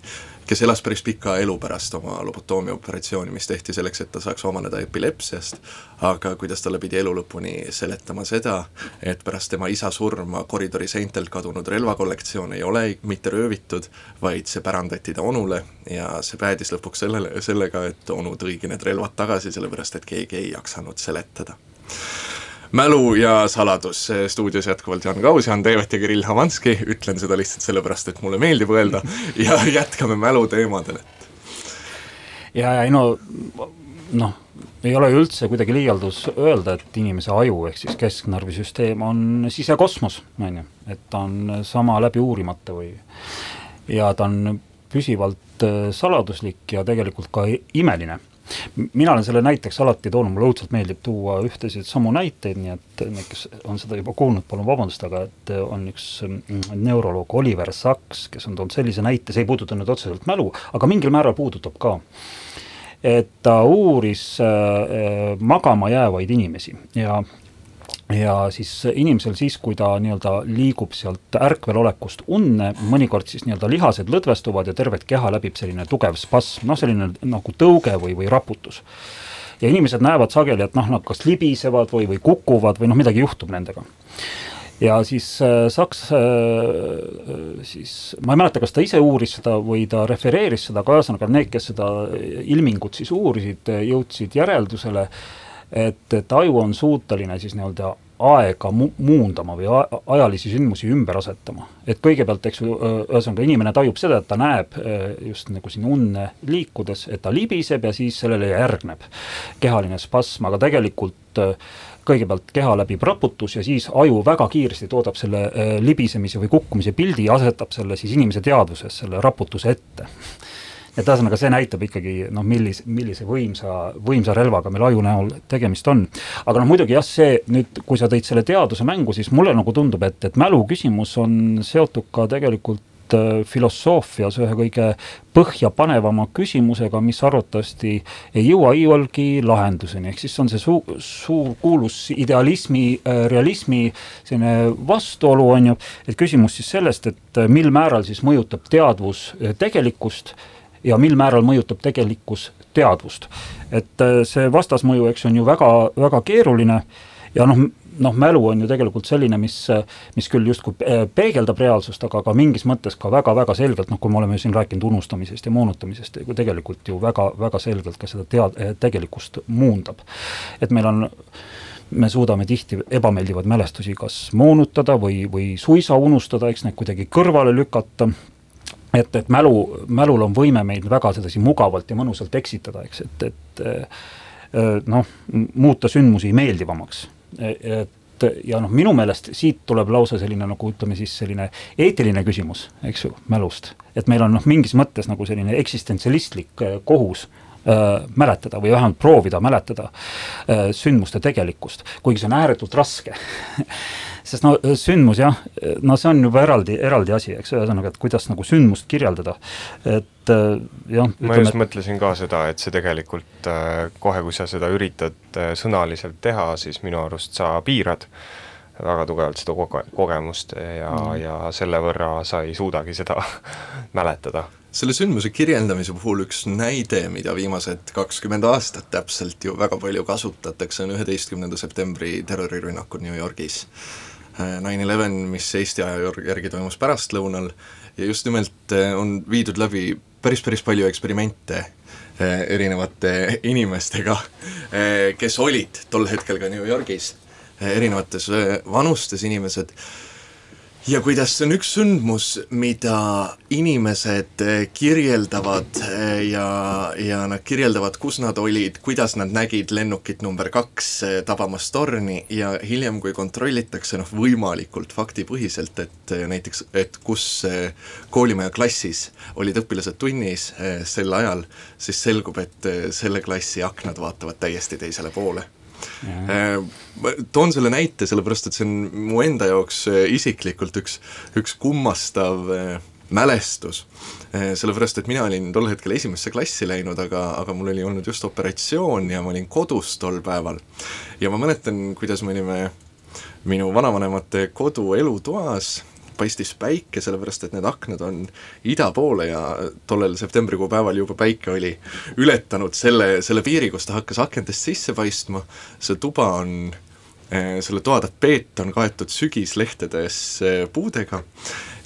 kes elas päris pika elu pärast oma lobotoomia operatsiooni, mis tehti selleks, et ta saaks vabaneda epilepsiast, aga kuidas talle pidi elu lõpuni seletama seda, et pärast tema isa surma koridori seintelt kadunud relvakollektsioon ei ole mitte röövitud, vaid see pärandati ta onule ja see päädis lõpuks sellele, sellega, et onu tõigi need relvad tagasi, sellepärast et keegi ei jaksanud seletada mälu ja saladus, stuudios jätkuvalt Jan Kaus, Jaan Teevet ja Kirill Havanski, ütlen seda lihtsalt sellepärast, et mulle meeldib öelda ja jätkame mäluteemadel, et ja, ja ei no noh, ei ole ju üldse kuidagi liialdus öelda, et inimese aju ehk siis kesknärvisüsteem on sisekosmos, on ju, et ta on sama läbi uurimata või ja ta on püsivalt äh, saladuslik ja tegelikult ka imeline mina olen selle näiteks alati toonud, mulle õudselt meeldib tuua ühtesid samu näiteid, nii et need, kes on seda juba kuulnud, palun vabandust, aga et on üks mm, neuroloog Oliver Sacks, kes on toonud sellise näite, see ei puuduta nüüd otseselt mälu, aga mingil määral puudutab ka. Et ta uuris äh, magama jäävaid inimesi ja ja siis inimesel siis, kui ta nii-öelda liigub sealt ärkvelolekust unne, mõnikord siis nii-öelda lihased lõdvestuvad ja tervet keha läbib selline tugev spasm, noh selline nagu tõuge või, või raputus. ja inimesed näevad sageli, et noh, nad kas libisevad või, või kukuvad või noh, midagi juhtub nendega ja siis äh, Saks äh, siis, ma ei mäleta, kas ta ise uuris seda või ta refereeris seda, aga ühesõnaga need, kes seda ilmingut siis uurisid, jõudsid järeldusele, et, et aju on suuteline siis nii-öelda aega mu-, muundama või ajalisi sündmusi ümber asetama. et kõigepealt, eks ju, ühesõnaga inimene tajub seda, et ta näeb just nagu siin unne liikudes, et ta libiseb ja siis sellele järgneb kehaline spasm, aga tegelikult kõigepealt keha läbib raputus ja siis aju väga kiiresti toodab selle libisemise või kukkumise pildi ja asetab selle siis inimese teadvuses, selle raputuse ette et ühesõnaga, see näitab ikkagi noh, millis-, millise võimsa, võimsa relvaga meil aju näol tegemist on. aga noh, muidugi jah, see nüüd, kui sa tõid selle teaduse mängu, siis mulle nagu tundub, et, et mälu küsimus on seotud ka tegelikult äh, filosoofias ühe kõige põhjapanevama küsimusega, mis arvatavasti ei jõua iialgi lahenduseni, ehk siis on see suu-, suur kuulus idealismi, äh, realismi selline vastuolu, on ju, et küsimus siis sellest, et äh, mil määral siis mõjutab teadvus tegelikkust ja mil määral mõjutab tegelikkus teadvust. et äh, see vastasmõju, eks on ju väga, väga keeruline ja noh, noh, mälu on ju tegelikult selline, mis, mis küll justkui äh, peegeldab reaalsust, aga ka mingis mõttes ka väga-väga selgelt, noh, kui me oleme siin rääkinud unustamisest ja moonutamisest, tegelikult ju väga-väga selgelt ka seda tead-, äh, tegelikkust muundab. et meil on me suudame tihti ebameeldivaid mälestusi kas moonutada või, või suisa unustada, eks need kuidagi kõrvale lükata et, et mälu, mälul on võime meid väga sedasi mugavalt ja mõnusalt eksitada, eks, et, et äh, noh, muuta sündmusi meeldivamaks. et ja noh, minu meelest siit tuleb lausa selline nagu ütleme siis selline eetiline küsimus, eks ju, mälust. et meil on noh, mingis mõttes nagu selline eksistentsialistlik äh, kohus äh, mäletada või vähemalt proovida mäletada äh, sündmuste tegelikkust, kuigi see on ääretult raske sest no sündmus jah, no see on juba eraldi, eraldi asi, eks, ühesõnaga, et kuidas nagu sündmust kirjeldada, et äh, jah. ma just et... mõtlesin ka seda, et see tegelikult äh, kohe, kui sa seda üritad äh, sõnaliselt teha, siis minu arust sa piirad väga tugevalt seda koge-, kogemust ja mm., ja selle võrra sa ei suudagi seda mäletada. Selle sündmuse kirjeldamise puhul üks näide, mida viimased kakskümmend aastat täpselt ju väga palju kasutatakse, on üheteistkümnenda septembri terrorirünnakud New Yorgis. Nine Eleven, mis Eesti aja järgi toimus pärastlõunal ja just nimelt eh, on viidud läbi päris, päris palju eksperimente eh, erinevate inimestega, eh, kes olid tol hetkel ka New Yorgis erinevates vanustes inimesed ja kuidas see on üks sündmus, mida inimesed kirjeldavad ja, ja nad kirjeldavad, kus nad olid, kuidas nad nägid lennukit number kaks tabamas torni ja hiljem, kui kontrollitakse noh, võimalikult faktipõhiselt, et näiteks, et kus koolimaja klassis olid õpilased tunnis sel ajal, siis selgub, et selle klassi aknad vaatavad täiesti teisele poole ma toon selle näite sellepärast, et see on mu enda jaoks äh, isiklikult üks, üks kummastav äh, mälestus, sellepärast et mina olin tol hetkel esimesse klassi läinud, aga, aga mul oli olnud just operatsioon ja ma olin kodus tol päeval. ja ma mäletan, kuidas me olime minu vanavanemate kodu elutoas paistis päike, sellepärast et need aknad on ida poole ja tollel septembrikuu päeval juba päike oli ületanud selle, selle piiri, kus ta hakkas akendest sisse paistma, see tuba on eh, selle toa tapeet on kaetud sügislehtedes eh, puudega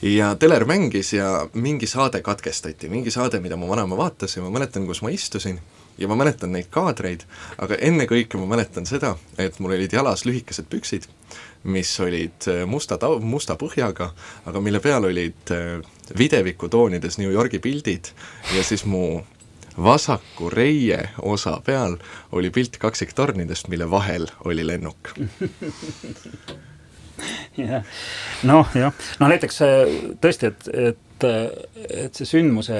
ja teler mängis ja mingi saade katkestati, mingi saade, mida mu vanaema vaatas ja ma mäletan, kus ma istusin ja ma mäletan neid kaadreid, aga ennekõike ma mäletan seda, et mul olid jalas lühikesed püksid mis olid äh, musta tau-, musta põhjaga, aga mille peal olid äh, videviku toonides New Yorgi pildid ja siis mu vasaku reie osa peal oli pilt kaksiktornidest, mille vahel oli lennuk. Jah, noh jah, no näiteks äh, tõesti, et, et et see sündmuse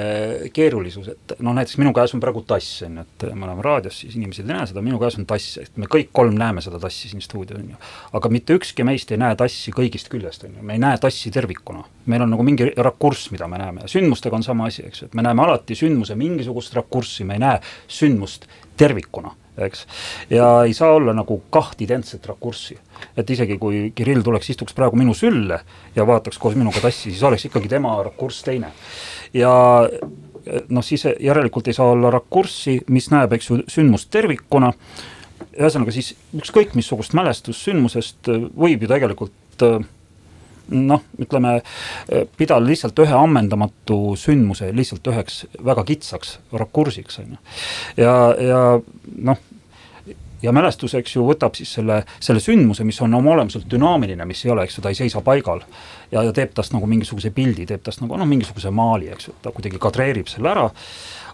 keerulisus, et noh, näiteks minu käes on praegu tass, on ju, et me oleme raadios, siis inimesed ei näe seda, minu käes on tass, et me kõik kolm näeme seda tassi siin stuudios, on ju. aga mitte ükski meist ei näe tassi kõigist küljest, on ju, me ei näe tassi tervikuna. meil on nagu mingi rakurss, mida me näeme ja sündmustega on sama asi, eks ju, et me näeme alati sündmuse mingisugust rakurssi, me ei näe sündmust tervikuna eks. ja ei saa olla nagu kaht identset rakurssi. et isegi kui Kirill tuleks, istuks praegu minu sülle ja vaataks koos minuga tassi, siis oleks ikkagi tema rakurss teine. ja noh, siis järelikult ei saa olla rakurssi, mis näeb, eks ju, sündmust tervikuna, ühesõnaga siis ükskõik missugust mälestust sündmusest võib ju tegelikult noh, ütleme, pidada lihtsalt ühe ammendamatu sündmuse lihtsalt üheks väga kitsaks rakursiks, on ju. ja, ja noh, ja mälestus, eks ju, võtab siis selle, selle sündmuse, mis on oma olemuselt dünaamiline, mis ei ole, eks ju, ta ei seisa paigal. ja, ja teeb tast nagu mingisuguse pildi, teeb tast nagu noh, mingisuguse maali, eks ju, ta kuidagi kadreerib selle ära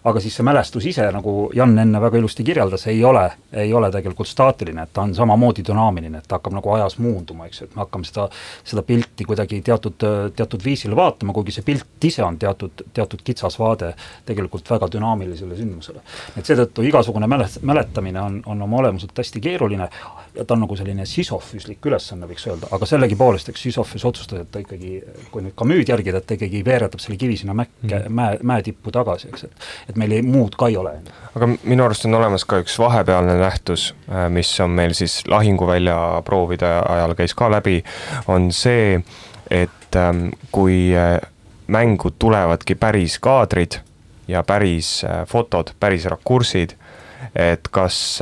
aga siis see mälestus ise, nagu Jan enne väga ilusti kirjeldas, ei ole, ei ole tegelikult staatiline, et ta on samamoodi dünaamiline, et ta hakkab nagu ajas muunduma, eks ju, et me hakkame seda, seda pilti kuidagi teatud, teatud viisil vaatama, kuigi see pilt ise on teatud, teatud kitsas vaade tegelikult väga dünaamilisele sündmusele. et seetõttu igasugune mälet-, mäletamine on, on oma olemuselt hästi keeruline ja ta on nagu selline sisofüüslik ülesanne, võiks öelda, aga sellegipoolest, eks Sisofüüs otsustas, et ta ikkagi, kui nüüd ka müüd järgida, et ta ikkagi veeretab selle kivi sinna mäkke mm., mäe, mäetippu tagasi, eks, et et meil ei, muud ka ei ole. aga minu arust on olemas ka üks vahepealne nähtus, äh, mis on meil siis lahinguvälja proovide ajal käis ka läbi, on see, et ähm, kui äh, mängu tulevadki päris kaadrid ja päris äh, fotod, päris rakursid, et kas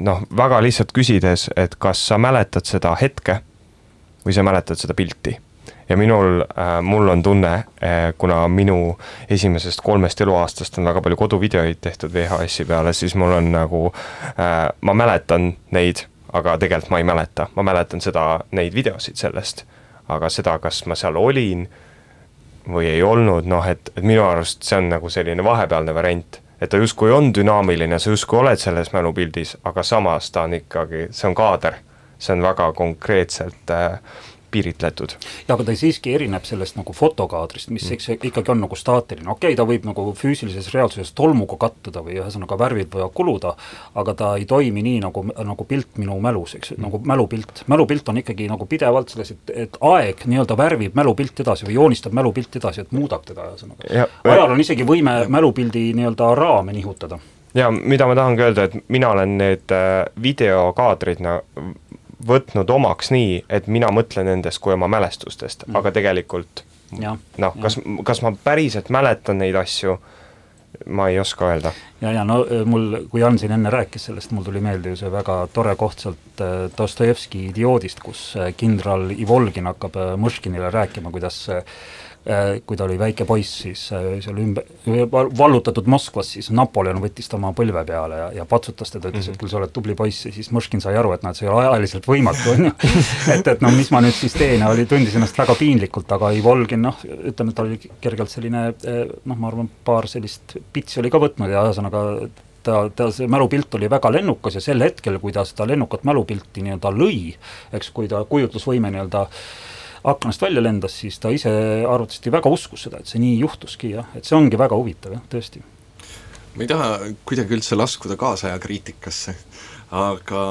noh, väga lihtsalt küsides, et kas sa mäletad seda hetke või sa mäletad seda pilti ja minul äh,, mul on tunne äh,, kuna minu esimesest kolmest eluaastast on väga palju koduvideoid tehtud VHS-i peale, siis mul on nagu äh,, ma mäletan neid, aga tegelikult ma ei mäleta, ma mäletan seda, neid videosid sellest. aga seda, kas ma seal olin või ei olnud, noh, et, et minu arust see on nagu selline vahepealne variant. Et ta justkui on dünaamiline, sa justkui oled selles mälupildis, aga samas ta on ikkagi, see on kaader, see on väga konkreetselt äh, piiritletud. ja aga ta siiski erineb sellest nagu fotokaadrist, mis mm. eks ikkagi on nagu staatiline, okei okay,, ta võib nagu füüsilises reaalsuses tolmuga kattuda või ühesõnaga värvid võivad kuluda, aga ta ei toimi nii nagu, nagu pilt minu mälus, eks mm., nagu mälupilt. mälupilt on ikkagi nagu pidevalt selles, et, et aeg nii-öelda värvib mälupilti edasi või joonistab mälupilti edasi, et muudab teda ühesõnaga. ajal on isegi võime mälupildi nii-öelda raame nihutada ja mida ma tahangi öelda, et mina olen need äh, videokaadrid no, võtnud omaks nii, et mina mõtlen nendest kui oma mälestustest mm., aga tegelikult noh, kas, kas ma päriselt mäletan neid asju, ma ei oska öelda. ja, ja no äh, mul, kui Jan siin enne rääkis sellest, mul tuli meelde ju see väga tore koht sealt äh, Dostojevski idioodist, kus äh, kindral Ivolgin hakkab Mõškinile rääkima, kuidas kui ta oli väike poiss, siis äh, seal ümber, vallutatud Moskvas, siis Napoleon võttis ta oma põlve peale ja, ja patsutas teda, ütles mm, -hmm. et küll sa oled tubli poiss ja siis Mõškin sai aru, et noh, et see ei ole ajaliselt võimatu, on ju. et, et no mis ma nüüd siis teen ja oli, tundis ennast väga piinlikult, aga Ivolgin noh, ütleme, et ta oli kergelt selline äh, noh, ma arvan, paar sellist pitsi oli ka võtnud ja ühesõnaga ta, ta see mälupilt oli väga lennukas ja sel hetkel, kui ta seda lennukat mälupilti nii-öelda lõi, eks, kui ta kujutlusvõime nii-öelda äh, aknast välja lendas, siis ta ise arvatavasti väga uskus seda, et see nii juhtuski jah, et see ongi väga huvitav jah, tõesti. ma ei taha kuidagi üldse laskuda kaasaja kriitikasse, aga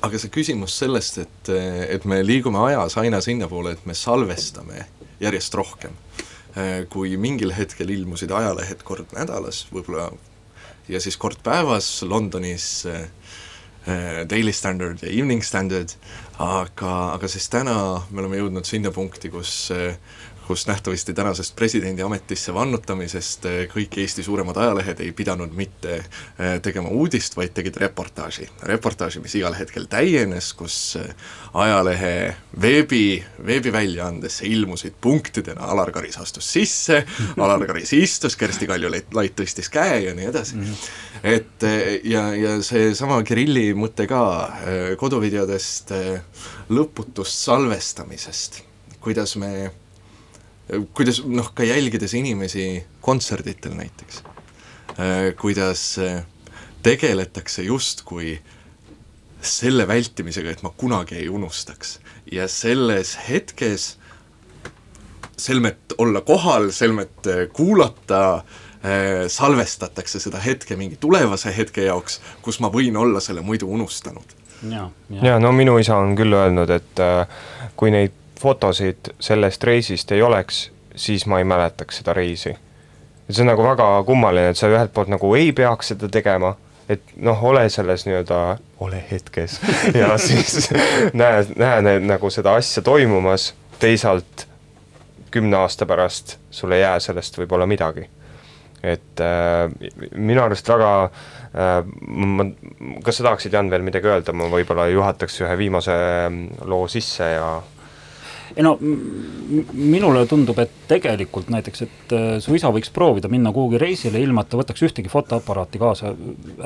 aga see küsimus sellest, et, et me liigume ajas aina sinnapoole, et me salvestame järjest rohkem. kui mingil hetkel ilmusid ajalehed kord nädalas, võib-olla ja siis kord päevas Londonis Eh, Daily Standard ja Evening Standard, aga, aga siis täna me oleme jõudnud sinna punkti, kus kus nähtavasti tänasest presidendi ametisse vannutamisest eh, kõik Eesti suuremad ajalehed ei pidanud mitte eh, tegema uudist, vaid tegid reportaaži. reportaaži, mis igal hetkel täienes, kus eh, ajalehe veebi, veebiväljaandesse ilmusid punktidena, Alar Karis astus sisse, Alar Karis istus, Kersti Kaljulaid tõstis käe ja nii edasi et ja, ja seesama Kirilli mõte ka koduvideodest lõputust salvestamisest, kuidas me kuidas noh, ka jälgides inimesi kontserditel näiteks, äh, kuidas äh, tegeletakse justkui selle vältimisega, et ma kunagi ei unustaks. ja selles hetkes selmet olla kohal, selmet äh, kuulata, salvestatakse seda hetke mingi tulevase hetke jaoks, kus ma võin olla selle muidu unustanud. Ja, ja. ja no minu isa on küll öelnud, et kui neid fotosid sellest reisist ei oleks, siis ma ei mäletaks seda reisi. see on nagu väga kummaline, et sa ühelt poolt nagu ei peaks seda tegema, et noh, ole selles nii-öelda, ole hetkes ja siis näe, näe nagu seda asja toimumas, teisalt kümne aasta pärast sul ei jää sellest võib-olla midagi. Et äh, minu arust väga äh, ma, kas sa tahaksid, Jan, veel midagi öelda, ma võib-olla juhataks ühe viimase loo sisse ja ei no minule tundub, et tegelikult näiteks, et äh, su isa võiks proovida minna kuhugi reisile, ilma et ta võtaks ühtegi fotoaparaati kaasa,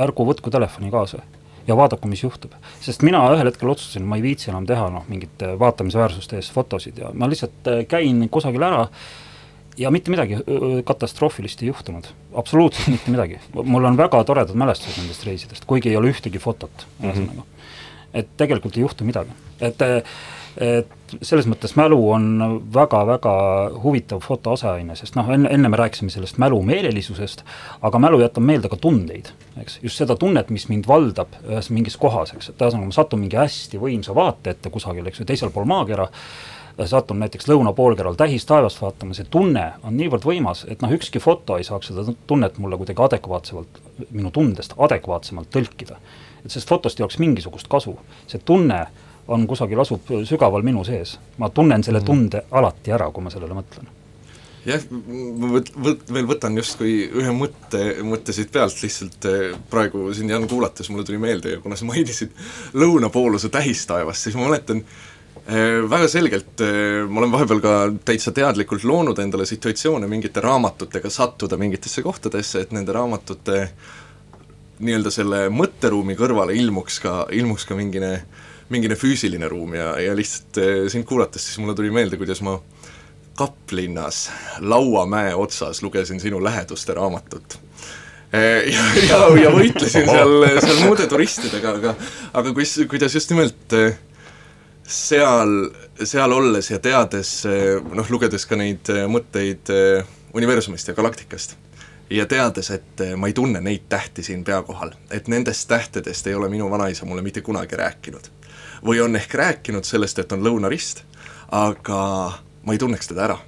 ärgu võtku telefoni kaasa ja vaadaku, mis juhtub. sest mina ühel hetkel otsustasin, ma ei viitsi enam teha noh, mingite vaatamisväärsuste eest fotosid ja ma lihtsalt äh, käin kusagil ära ja mitte midagi katastroofilist ei juhtunud, absoluutselt mitte midagi. mul on väga toredad mälestused nendest reisidest, kuigi ei ole ühtegi fotot, mhm. ühesõnaga mm -hmm. et tegelikult ei juhtu midagi, et et selles mõttes mälu on väga-väga huvitav foto aseaine, sest noh, enne, enne me rääkisime sellest mälu meelelisusest, aga mälu jätab meelde ka tundeid, eks, just seda tunnet, mis mind valdab ühes mingis kohas, eks, et ühesõnaga ma satun mingi hästi võimsa vaate ette kusagil, eks ju, teisel pool maakera, satun näiteks lõunapoolkeral tähistaevast vaatama, see tunne on niivõrd võimas, et noh, ükski foto ei saaks seda tunnet mulle kuidagi adekvaatsemalt, minu tundest adekvaatsemalt tõlkida. et sellest fotost ei oleks mingisugust kasu, see tunne on kusagil, asub sügaval minu sees. ma tunnen selle mhm. tunde alati ära, kui ma sellele mõtlen jah, ma võt-, võt-, veel võtan justkui ühe mõtte, mõtte siit pealt lihtsalt eh, praegu sind, Jan, kuulates mulle tuli meelde ja kuna sa mainisid lõunapooluse tähistaevast, siis ma mäletan eh, väga selgelt eh,, ma olen vahepeal ka täitsa teadlikult loonud endale situatsioone mingite raamatutega sattuda mingitesse kohtadesse, et nende raamatute nii-öelda selle mõtteruumi kõrvale ilmuks ka, ilmuks ka mingine äh, mingine füüsiline ruum ja, ja lihtsalt eh, sind kuulates siis mulle tuli meelde, kuidas ma Kaplinnas Lauamäe otsas lugesin sinu läheduste raamatut. Ja, ja, ja võitlesin seal, seal muude turistidega, aga aga kus, kuidas just nimelt eh, seal, seal olles ja teades, noh, lugedes ka neid mõtteid universumist ja galaktikast, ja teades, et ma ei tunne neid tähti siin pea kohal, et nendest tähtedest ei ole minu vanaisa mulle mitte kunagi rääkinud või on ehk rääkinud sellest, et on lõunarist, aga ma ei tunneks teda ära.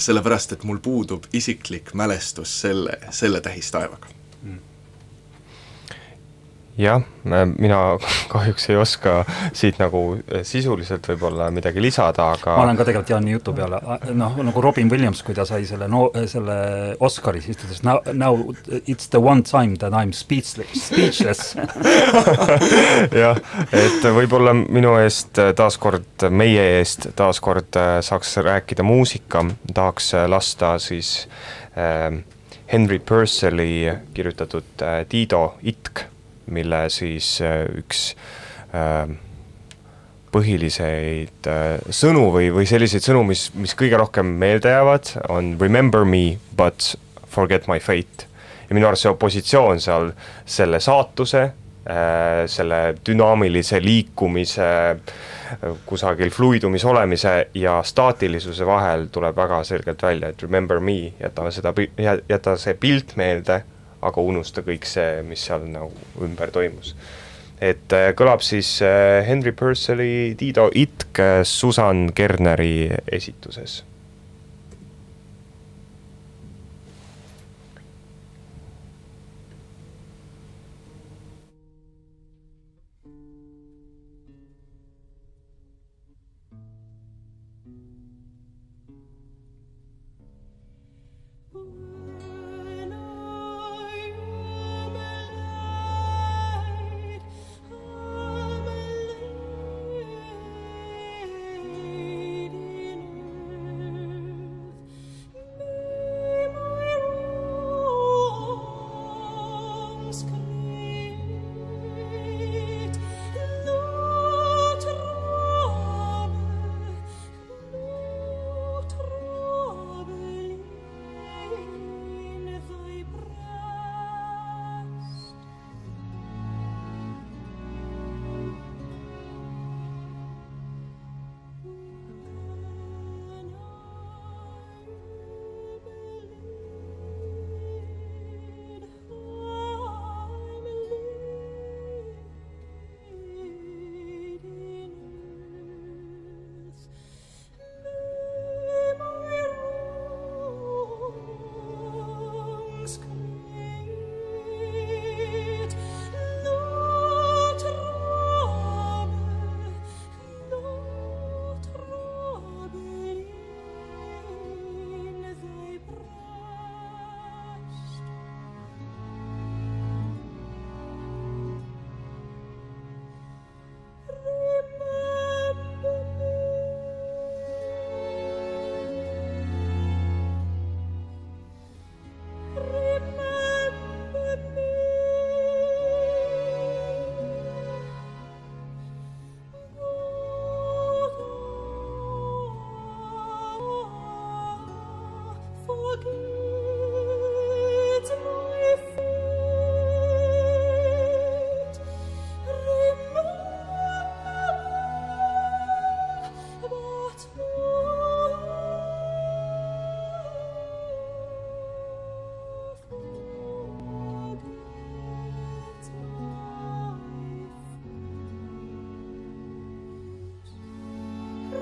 sellepärast, et mul puudub isiklik mälestus selle, selle tähistaevaga jah, mina kahjuks ei oska siit nagu eh, sisuliselt võib-olla midagi lisada, aga ma olen ka tegelikult Jaani jutu peale, noh, nagu Robin Williams, kui ta sai selle no selle Oscari, siis ta ütles now, now it's the one time that I m speechless, speechless. Jah, et võib-olla minu eest taaskord, meie eest taaskord saaks rääkida muusika, tahaks lasta siis äh, Henry Purcelli kirjutatud äh, Dido itk mille siis äh, üks äh, põhiliseid äh, sõnu või, või selliseid sõnu, mis, mis kõige rohkem meelde jäävad, on remember me but forget my fate. ja minu arust see opositsioon seal selle saatuse, selle dünaamilise liikumise, kusagil fluidumis olemise ja staatilisuse vahel tuleb väga selgelt välja, et remember me, jäta seda, jäta see pilt meelde aga unusta kõik see, mis seal nagu ümber toimus. et äh, kõlab siis äh, Henry Purcelli Dido itk äh, Susan Kerneri esituses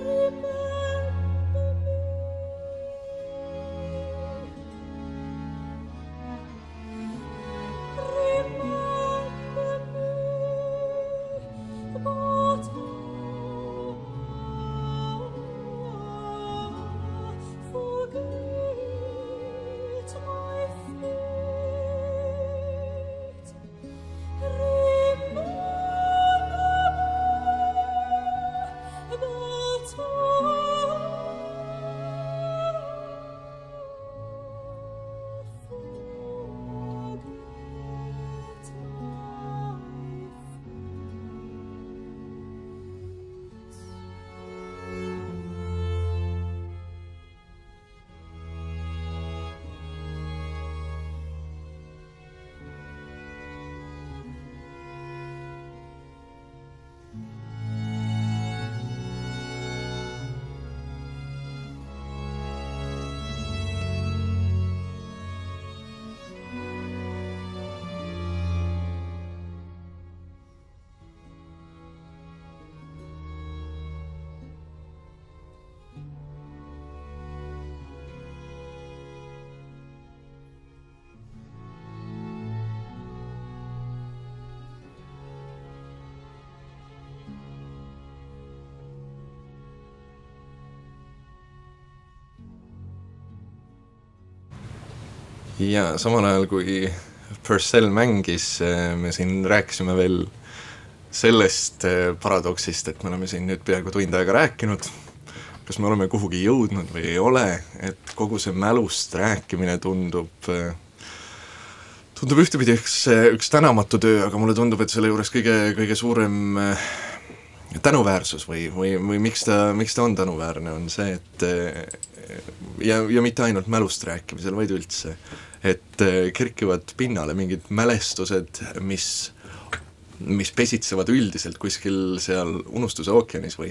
Amen. Ja samal ajal, kui Purcell mängis, me siin rääkisime veel sellest paradoksist, et me oleme siin nüüd peaaegu tund aega rääkinud, kas me oleme kuhugi jõudnud või ei ole, et kogu see mälust rääkimine tundub tundub ühtepidi üks, üks tänamatu töö, aga mulle tundub, et selle juures kõige, kõige suurem tänuväärsus või, või, või miks ta, miks ta on tänuväärne, on see, et ja, ja mitte ainult mälust rääkimisel, vaid üldse, et kerkivad pinnale mingid mälestused, mis mis pesitsevad üldiselt kuskil seal unustuse ookeanis või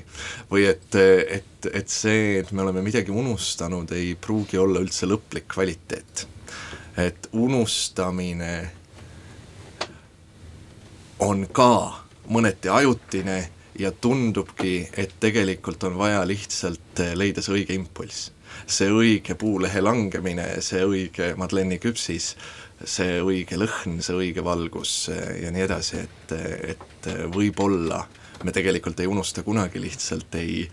või et, et, et see, et me oleme midagi unustanud, ei pruugi olla üldse lõplik kvaliteet. et unustamine on ka mõneti ajutine ja tundubki, et tegelikult on vaja lihtsalt eh, leida see õige impulss. see õige puulehe langemine, see õige Madeleini küpsis, see õige lõhn, see õige valgus eh, ja nii edasi, et, et võib-olla me tegelikult ei unusta kunagi, lihtsalt ei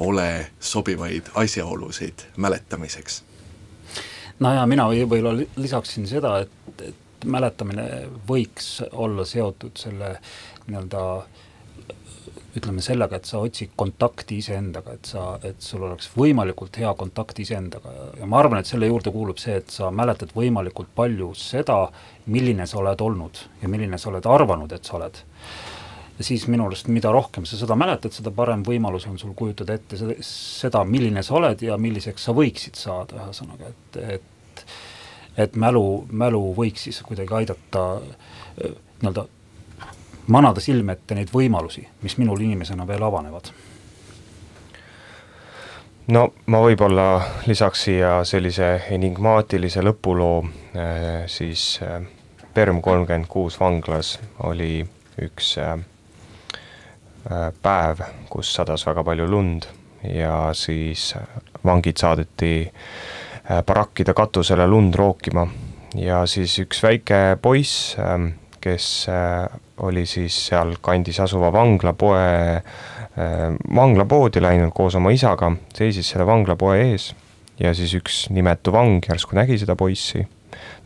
ole sobivaid asjaolusid mäletamiseks. no ja mina võib-olla lisaksin seda, et, et mäletamine võiks olla seotud selle nii-öelda äh, ütleme sellega, et sa otsid kontakti iseendaga, et sa, et sul oleks võimalikult hea kontakt iseendaga ja, ja ma arvan, et selle juurde kuulub see, et sa mäletad võimalikult palju seda, milline sa oled olnud ja milline sa oled arvanud, et sa oled. ja siis minu arust, mida rohkem sa seda mäletad, seda parem võimalus on sul kujutada ette seda, seda, milline sa oled ja milliseks sa võiksid saada, ühesõnaga, et, et et mälu, mälu võiks siis kuidagi aidata nii-öelda manada silme ette neid võimalusi, mis minul inimesena veel avanevad? no ma võib-olla lisaks siia sellise enigmaatilise lõpuloo, äh, siis äh, Perm kolmkümmend kuus vanglas oli üks äh, päev, kus sadas väga palju lund ja siis vangid saadeti barakkide katusele lund rookima ja siis üks väike poiss, kes oli siis sealkandis asuva vanglapoe, äh, vanglapoodi läinud koos oma isaga, seisis selle vanglapoe ees ja siis üks nimetu vang järsku nägi seda poissi,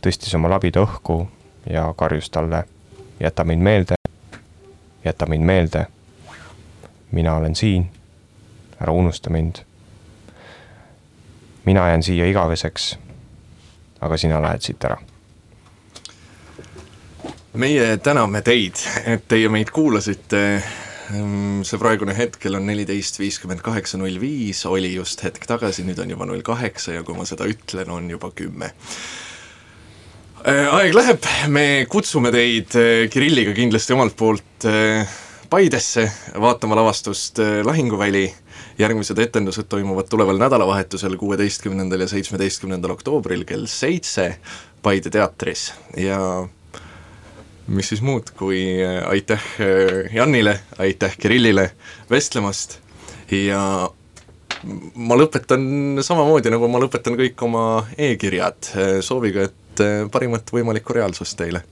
tõstis oma labida õhku ja karjus talle, jäta mind meelde, jäta mind meelde, mina olen siin, ära unusta mind. mina jään siia igaveseks, aga sina lähed siit ära meie täname teid, et teie meid kuulasite. Ehm, see praegune hetkel on neliteist viiskümmend kaheksa null viis, oli just hetk tagasi, nüüd on juba null kaheksa ja kui ma seda ütlen, on juba kümme. Ehm, aeg läheb, me kutsume teid eh, Kirilliga kindlasti omalt poolt eh, Paidesse vaatama lavastust Lahinguväli järgmised etendused toimuvad tuleval nädalavahetusel, kuueteistkümnendal ja seitsmeteistkümnendal oktoobril kell seitse Paide teatris ja mis siis muud, kui äh, aitäh äh, Janile, aitäh Kirillile vestlemast. Ja ma lõpetan samamoodi, nagu ma lõpetan kõik oma e-kirjad, äh, sooviga, et parimat võimalikku reaalsust teile